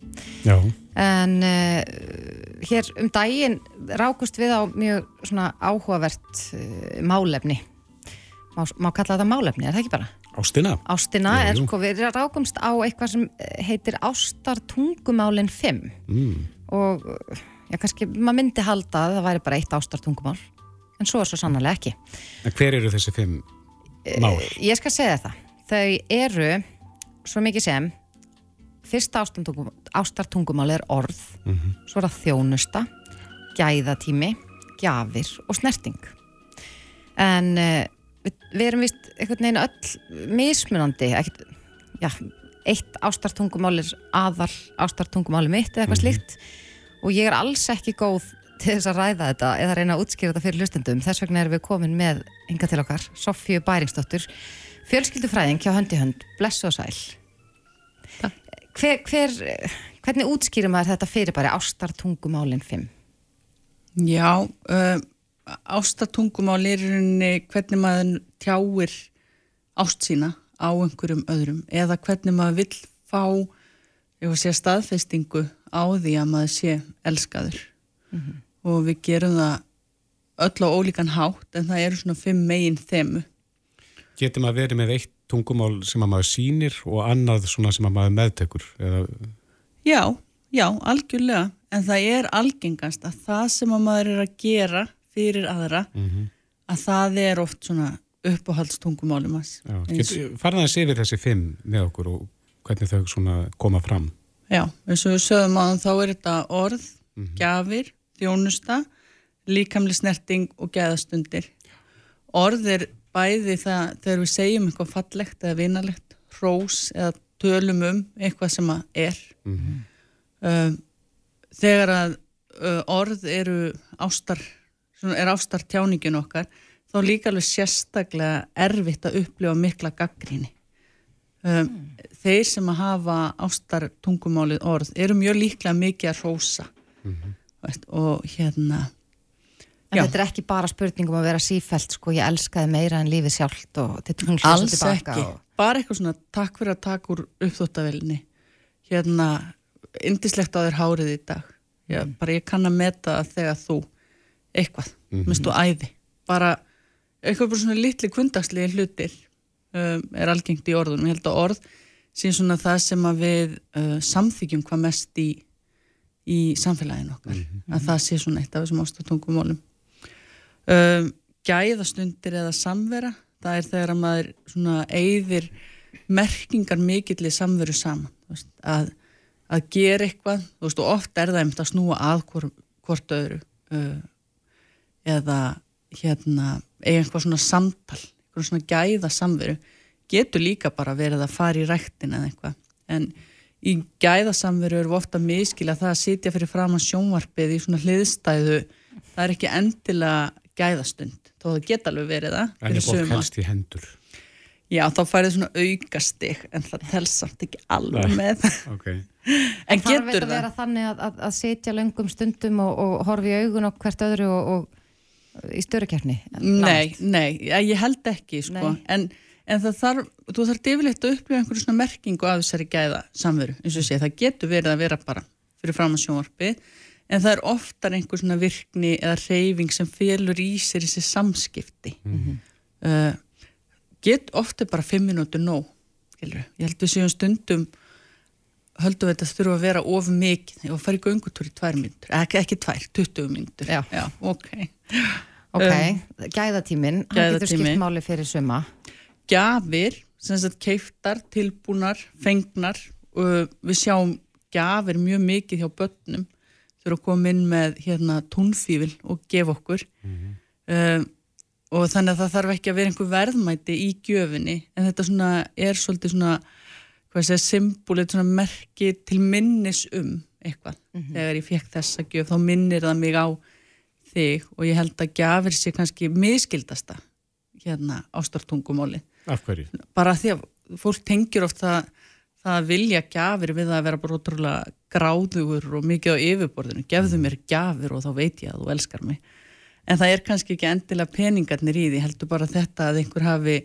Já. En uh, hér um daginn rákust við á mjög svona áhugavert uh, málefni. Má, má kalla þetta málefni, er það ekki bara? Ástina. Ástina er sko, við rákumst á eitthvað sem heitir Ástartungumálinn 5 mm. og já, kannski maður myndi halda að það væri bara eitt ástartungumál en svo er svo sannarlega ekki. En hver eru þessi fimm mál? Uh, ég skal segja það. Þau eru svo mikið sem fyrsta ástartungumál er orð, mm -hmm. svo er það þjónusta, gæðatími, gjafir og snerting. En uh, við, við erum vist einhvern veginn öll mismunandi, ekkert, já, eitt ástartungumál er aðal ástartungumáli mitt eða eitthvað mm -hmm. slikt og ég er alls ekki góð til þess að ræða þetta eða reyna að útskýra þetta fyrir hlustendum. Þess vegna erum við komin með hinga til okkar, Sofíu Bæringsdóttur, fjölskyldufræðing hjá höndi hönd, blessu og sæl. Hver, hver, hvernig útskýrum maður þetta fyrir bara ástartungumálinn 5? Já, uh, ástartungumál er hvernig maður tjáir ást sína á einhverjum öðrum eða hvernig maður vill fá staðfestingu á því að maður sé elskaður. Mm -hmm og við gerum það öll á ólíkan hátt en það eru svona fimm megin þemu. Getur maður verið með eitt tungumál sem að maður sýnir og annað svona sem að maður meðtekur? Eða... Já, já, algjörlega en það er algengast að það sem að maður er að gera fyrir aðra mm -hmm. að það er oft svona uppáhaldstungumálum Farðan að sé við þessi fimm með okkur og hvernig þau svona koma fram? Já, eins og við sögum að þá er þetta orð, mm -hmm. gafir þjónusta, líkamli snerting og gæðastundir. Orð er bæði það þegar við segjum eitthvað fallegt eða vinalegt, hrós eða tölum um eitthvað sem að er. Mm -hmm. Þegar að orð eru ástar, er ástar tjáningin okkar, þá líka alveg sérstaklega erfitt að upplifa mikla gaggríni. Um, mm. Þeir sem að hafa ástar tungumálið orð eru mjög líklega mikið að rósa mm -hmm veist, og hérna. En já. þetta er ekki bara spurningum að vera sífælt sko, ég elskaði meira en lífið sjálft og þetta er alls ekki, og... bara eitthvað svona takk fyrir að taka úr uppþóttavelni hérna, indislegt á þér hárið í dag. Já, mm. bara ég kann að meta að þegar þú eitthvað, mm -hmm. minnst þú æði. Bara eitthvað bara svona litli kundagslega hlutir um, er algengt í orðunum, ég held að orð síðan svona það sem að við uh, samþykjum hvað mest í í samfélaginu okkar. Mm -hmm. að það sé svona eitt af þessum ástatungumólum um, gæðastundir eða samvera það er þegar að maður svona eigðir merkingar mikill í samveru saman. Veist, að, að gera eitthvað veist, og oft er það einmitt að snúa að hvort, hvort öðru uh, eða hérna eiga eitthvað svona samtal eitthvað svona gæða samveru getur líka bara verið að fara í rættin eða eitthvað. En í gæðasamveru eru ofta miskila það að sitja fyrir fram að sjónvarpið í svona hliðstæðu. Það er ekki endilega gæðastund þó það geta alveg verið það En ég bók helst í hendur. Já, þá færið svona aukastig en það telsamt ekki alveg með. okay. En getur það? Það þarf að vera þannig að, að, að sitja löngum stundum og, og horfi í augun og hvert öðru og, og í störukjörni Nei, nei, ég held ekki sko. en en það þarf, þú þarf yfirleitt að upplifa einhverju svona merkingu af þessari gæða samveru, eins og sé, það getur verið að vera bara fyrir fram að sjónvarpi en það er oftar einhver svona virkni eða reyfing sem félur í sér þessi samskipti. Mm -hmm. uh, get ofta bara fimm minútur nóg, skilur ég held við séum stundum höldum við þetta þurfa að vera of mikið. Og fara í göngutúr í tvær myndur, ekki, ekki tvær, 20 myndur Já, Já ok. Ok, um, gæðatíminn, hann getur skipt máli fyrir suma gjafir, sem sagt keiftar, tilbúnar, fengnar og við sjáum gjafir mjög mikið hjá börnum þurfa að koma inn með hérna túnfífil og gefa okkur mm -hmm. um, og þannig að það þarf ekki að vera einhver verðmæti í gjöfinni en þetta svona er svolítið svona hvað sé, symbólið svona merki til minnis um eitthvað mm -hmm. þegar ég fekk þessa gjöf þá minnir það mig á þig og ég held að gafir sér kannski miskildasta hérna ástartungumáli Af hverju? Bara því að fólk tengir ofta það vilja gafir við að vera bara ótrúlega gráðugur og mikið á yfirborðinu. Gefðu mér gafir og þá veit ég að þú elskar mig. En það er kannski ekki endilega peningarnir í því, heldur bara þetta að einhver hafi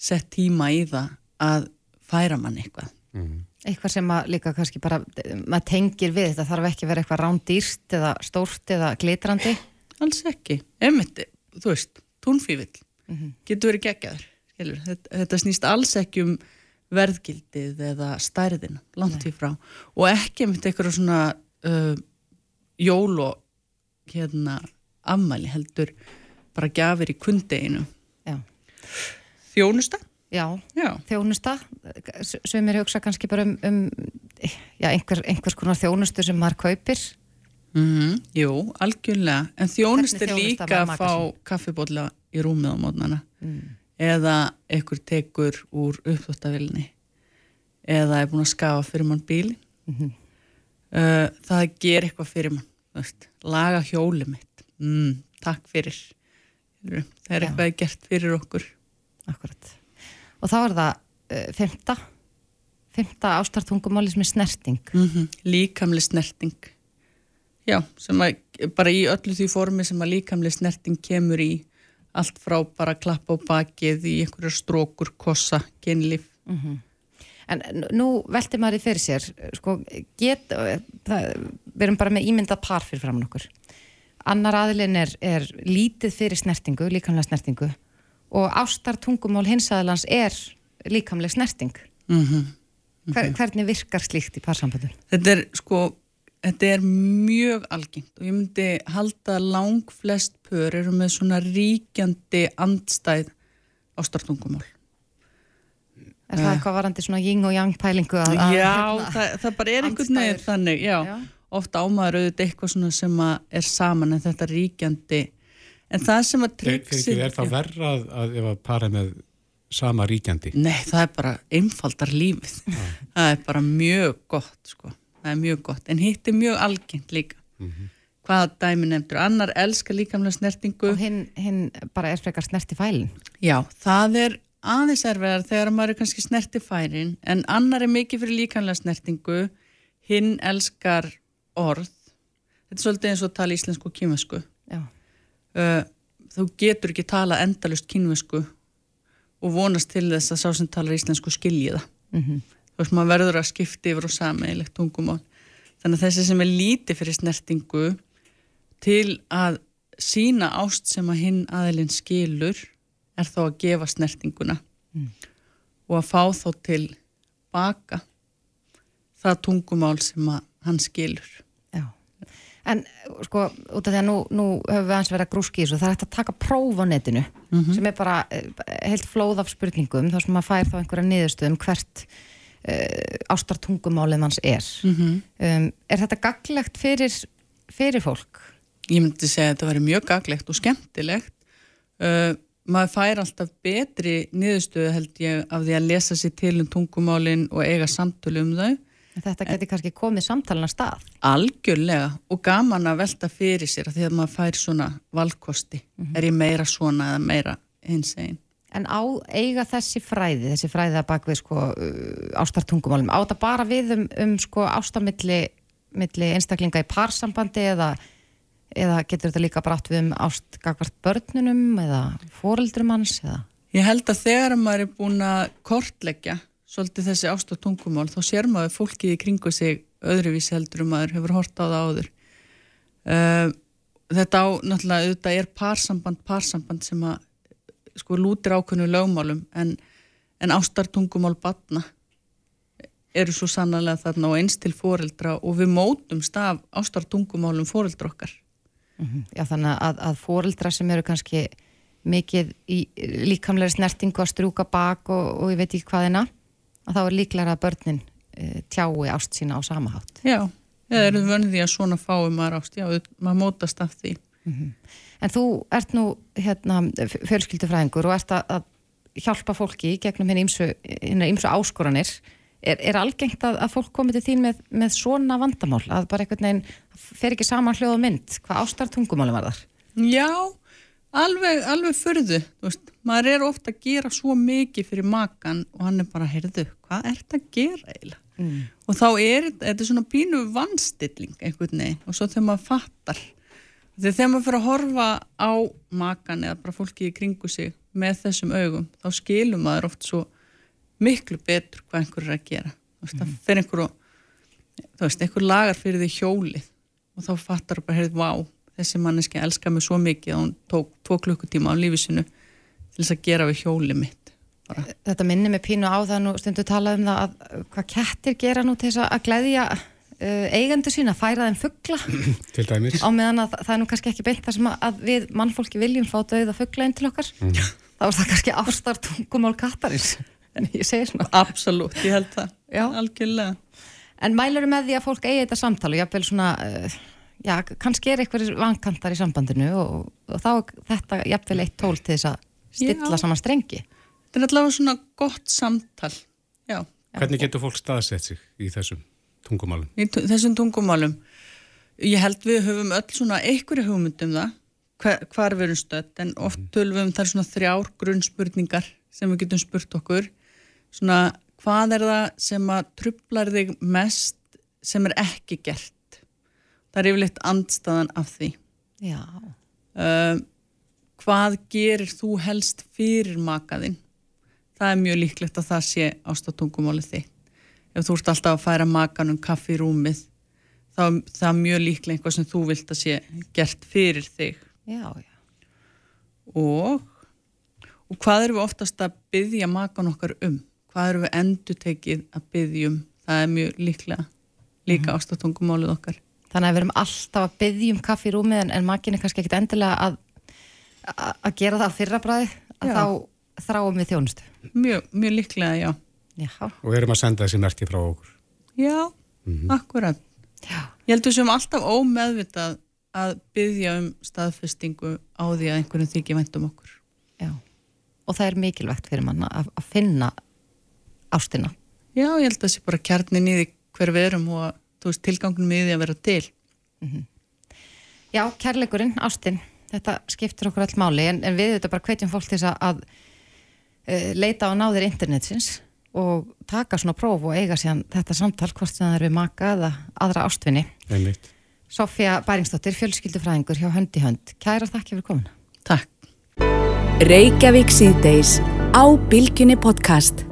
sett tíma í það að færa mann eitthvað. Mm. Eitthvað sem að líka kannski bara maður tengir við, þetta þarf ekki að vera eitthvað rándýrst eða stórt eða glitrandi. Alls ekki, emitt þú veist, túnfívill mm -hmm. getur verið gegjaður þetta, þetta snýst alls ekki um verðgildið eða stærðin langt í frá. Og ekki emitt eitthvað svona uh, jól og hérna ammæli heldur bara gafir í kundeginu þjónusta? Já, já. þjónusta. Sem er hugsa kannski bara um, um já, einhver, einhvers konar þjónustu sem maður kaupir. Mm -hmm. Jú, algjörlega. En þjónustu líka að fá kaffibólla í rúmið á mótnana mm. Eða einhver tekur úr uppþóttavilni eða er búin að skafa fyrir mann bíli mm -hmm. uh, það ger eitthvað fyrir mann veist, laga hjóli mitt. Mm, takk fyrir. Það er eitthvað gert fyrir okkur. Akkurat. Og þá er það uh, femta femta ástartungumáli sem er snerting. Mm -hmm. líkamli snerting. Já, sem að bara í öllu því formi sem að líkamli snerting kemur í allt frá bara klappa á bakið í einhverja strókur, kossa, genlif mm -hmm. En nú velti maður í fyrir sér sko, get, það, við erum bara með ímyndað par fyrir fram okkur annar aðilinn er, er lítið fyrir snertingu, líkamlega snertingu og ástar tungumál hins aðilans er líkamlega snerting mm -hmm. Hver, hvernig virkar slíkt í parsamböndun? Þetta er sko þetta er mjög algengt og ég myndi halda lang flest pör eru með svona ríkjandi andstæð ástartungumál. Er það eitthvað varandi svona ying og yang pælingu? Að, já, að, það, það bara er einhvern veginn þannig, já, já. Ofta ámaður auðvitað eitthvað svona sem er saman en þetta ríkjandi en það sem að tryggsir Er það verra að, að ef að para með sama ríkjandi? Nei, það er bara einfaldar lífið. Það er bara mjög gott sko. Það er mjög gott, en hitt er mjög algengt líka. Mm -hmm. hvaða dæmi nefndur, annar elskar líkamlega snertingu. Og hinn, hinn bara er frekar snerti fælin Já, það er aðeins erfiðar þegar maður er kannski snerti færin en annar er mikið fyrir líkamlega snertingu. Hinn elskar orð. Þetta er svolítið eins og tala íslensku og kynvesku uh, þú getur ekki tala endalust kynvesku og vonast til þess að sá sem talar íslensku skiljiða mm -hmm. Þú veist maður verður að skipta yfir og sameigilegt tungumál þannig að þessi sem er lítið fyrir snertingu til að sína ást sem að hinn aðilinn skilur er þá að gefa snertinguna mm. og að fá þá til baka það tungumál sem að hann skilur. Já, en sko út af því að nú, nú höfum við hans verið að grúski í þessu, það er hægt að taka próf á netinu mm -hmm. sem er bara eh, heilt flóð af spurningum, þá sem maður fær þá einhverja niðurstöðum hvert uh, ástartungumálið manns er. Mm -hmm. um, er þetta gaglegt fyrir, fyrir fólk? Ég myndi segja að þetta væri mjög gaglegt og skemmtilegt. Uh, maður fær alltaf betri niðurstöðu held ég af því að lesa sér til um tungumálinn og eiga samtölu um þau Þetta geti kannski komið samtalena stað. Algjörlega og gaman að velta fyrir sér að því að maður fær svona valkosti. Mm -hmm. Er ég meira svona eða meira hins einn? En á eiga þessi fræði, þessi fræði að baka við sko uh, ástartungumálum, á þetta bara við um, um sko ástamilli einstaklinga í parsambandi eða, eða getur þetta líka brátt við um ástgagvart börnunum eða fóreldrum hans eða? Ég held að þegar maður er búin að kortleggja svolítið þessi ást og tungumál þá sér maður fólkið í kringu sig öðruvísi heldur um maður hefur hort á það áður uh, þetta á náttúrulega auðvitað er parsamband parsamband sem að sko lútir ákveðnu lögmálum en, en ástartungumál batna eru svo sannlega þarna og eins til foreldra og við mótum staf ástartungumálum foreldra okkar mm -hmm. Já þannig að, að foreldra sem eru kannski mikið í líkamlega snertingu að strúka bak og, og ég veit ekki hvaðina að þá er líklega að börnin e, tjái ást sína á samahátt. Já, eða eru því að svona fáum maður ást, já, maður mótast af því. Mm -hmm. En þú ert nú hérna, fjölskyldufræðingur og ert að hjálpa fólki gegnum hérna ímsu áskoranir. Er, er algengt að, að fólk komið til þín með, með svona vandamál? Að bara einhvern veginn fer ekki saman hljóð og mynd? Hvað ástartungumálum var þar? Já, alveg, alveg förðu. Maður er ofta að gera svo mikið fyrir makan og hann er bara, heyrðu, hvað er þetta að gera eiginlega? Mm. Og þá er þetta svona pínu vannstilling einhvern veginn og svo þegar maður fattar Þegar þegar maður fyrir að horfa á makan eða bara fólki í kringu sig með þessum augum, þá skilum maður oft svo miklu betur hvað einhver er að gera. Veist, mm. Það fyrir einhver, veist, einhver lagar fyrir því hjólið og þá fattar bara, heyrðið, vá, þessi manneski elskar mig svo mikið að hún tók tvo klukkutíma á lífisinu til þess að gera við hjólið mitt. Bara. Þetta minnir mig pínu á það nú stundu talað um það að hvað kettir gera nú til þess að gleyðja uh, eigendur sína að færa þeim fuggla til dæmis. Á meðan að það er nú kannski ekki beint þar sem að við mannfólki viljum fá döið að fuggla inn til okkar. Mm. þá er það kannski ástartungumál kattarins. En ég segi svona. Absolut, ég held það, já. algjörlega. En mælur með því að fólk eigi þetta samtal og jáfnveil svona uh, já, kannski er eitthvað vankantar í sambandinu og, og þá þetta jáfnveil eitt tól til þess að stilla já. saman strengi. Þetta er allavega svona gott samtal. Já. Hvernig getur fólk staðsett sig í þessum tungumálum? Í þessum tungumálum. Ég held við höfum öll svona einhverju hugmyndum það hvar, hvar við erum stött en oft mhm. tölum við um þar svona þrjár grunnspurningar sem við getum spurt okkur. Svona hvað er það sem að trublar þig mest sem er ekki gert? Það er yfirleitt andstaðan af því. Já. Uh, hvað gerir þú helst fyrir makaðinn það er mjög líklegt að það sé ástatungumálið þitt ef þú ert alltaf að færa makanum kaffi í rúmið þá það er mjög líklega einhvað sem þú vilt að sé gert fyrir þig já, já. og og hvað eru við oftast að byggja makan okkar um hvað eru við endur tekið að byggjum það er mjög líklega líka mm -hmm. ástatungumálið okkar Þannig að við erum alltaf að byggjum kaffi í rúmið en, en makin er kannski ekkit endilega að að gera það fyrra bræði að já. þá þráum við þjónustu Mjög, mjög líklega, já Já. og erum að senda þessi merti frá okkur Já, mm -hmm. akkurat Já. Ég heldur sem alltaf ómeðvitað að byggja um staðfestingu á því að einhvern þykir vendum okkur Já, og það er mikilvægt fyrir manna að, að finna ástina Já, ég held að það sé bara kjarnin í því hver við erum og veist, tilgangunum í því að vera til mm -hmm. Já, kærleikurinn, ástin þetta skiptir okkur all máli en, en við þetta bara hvetjum fólk til þess að, að uh, leita á náðir internetsins og taka svona próf og eiga síðan þetta samtal hvort sem það er við maka eða aðra ástvinni Einmitt. Sofja Bæringsdóttir, fjölskyldufræðingur hjá Höndi Hönd. Kæra þakki fyrir komuna Takk. Reykjavík síðdeis á Bilginni podcast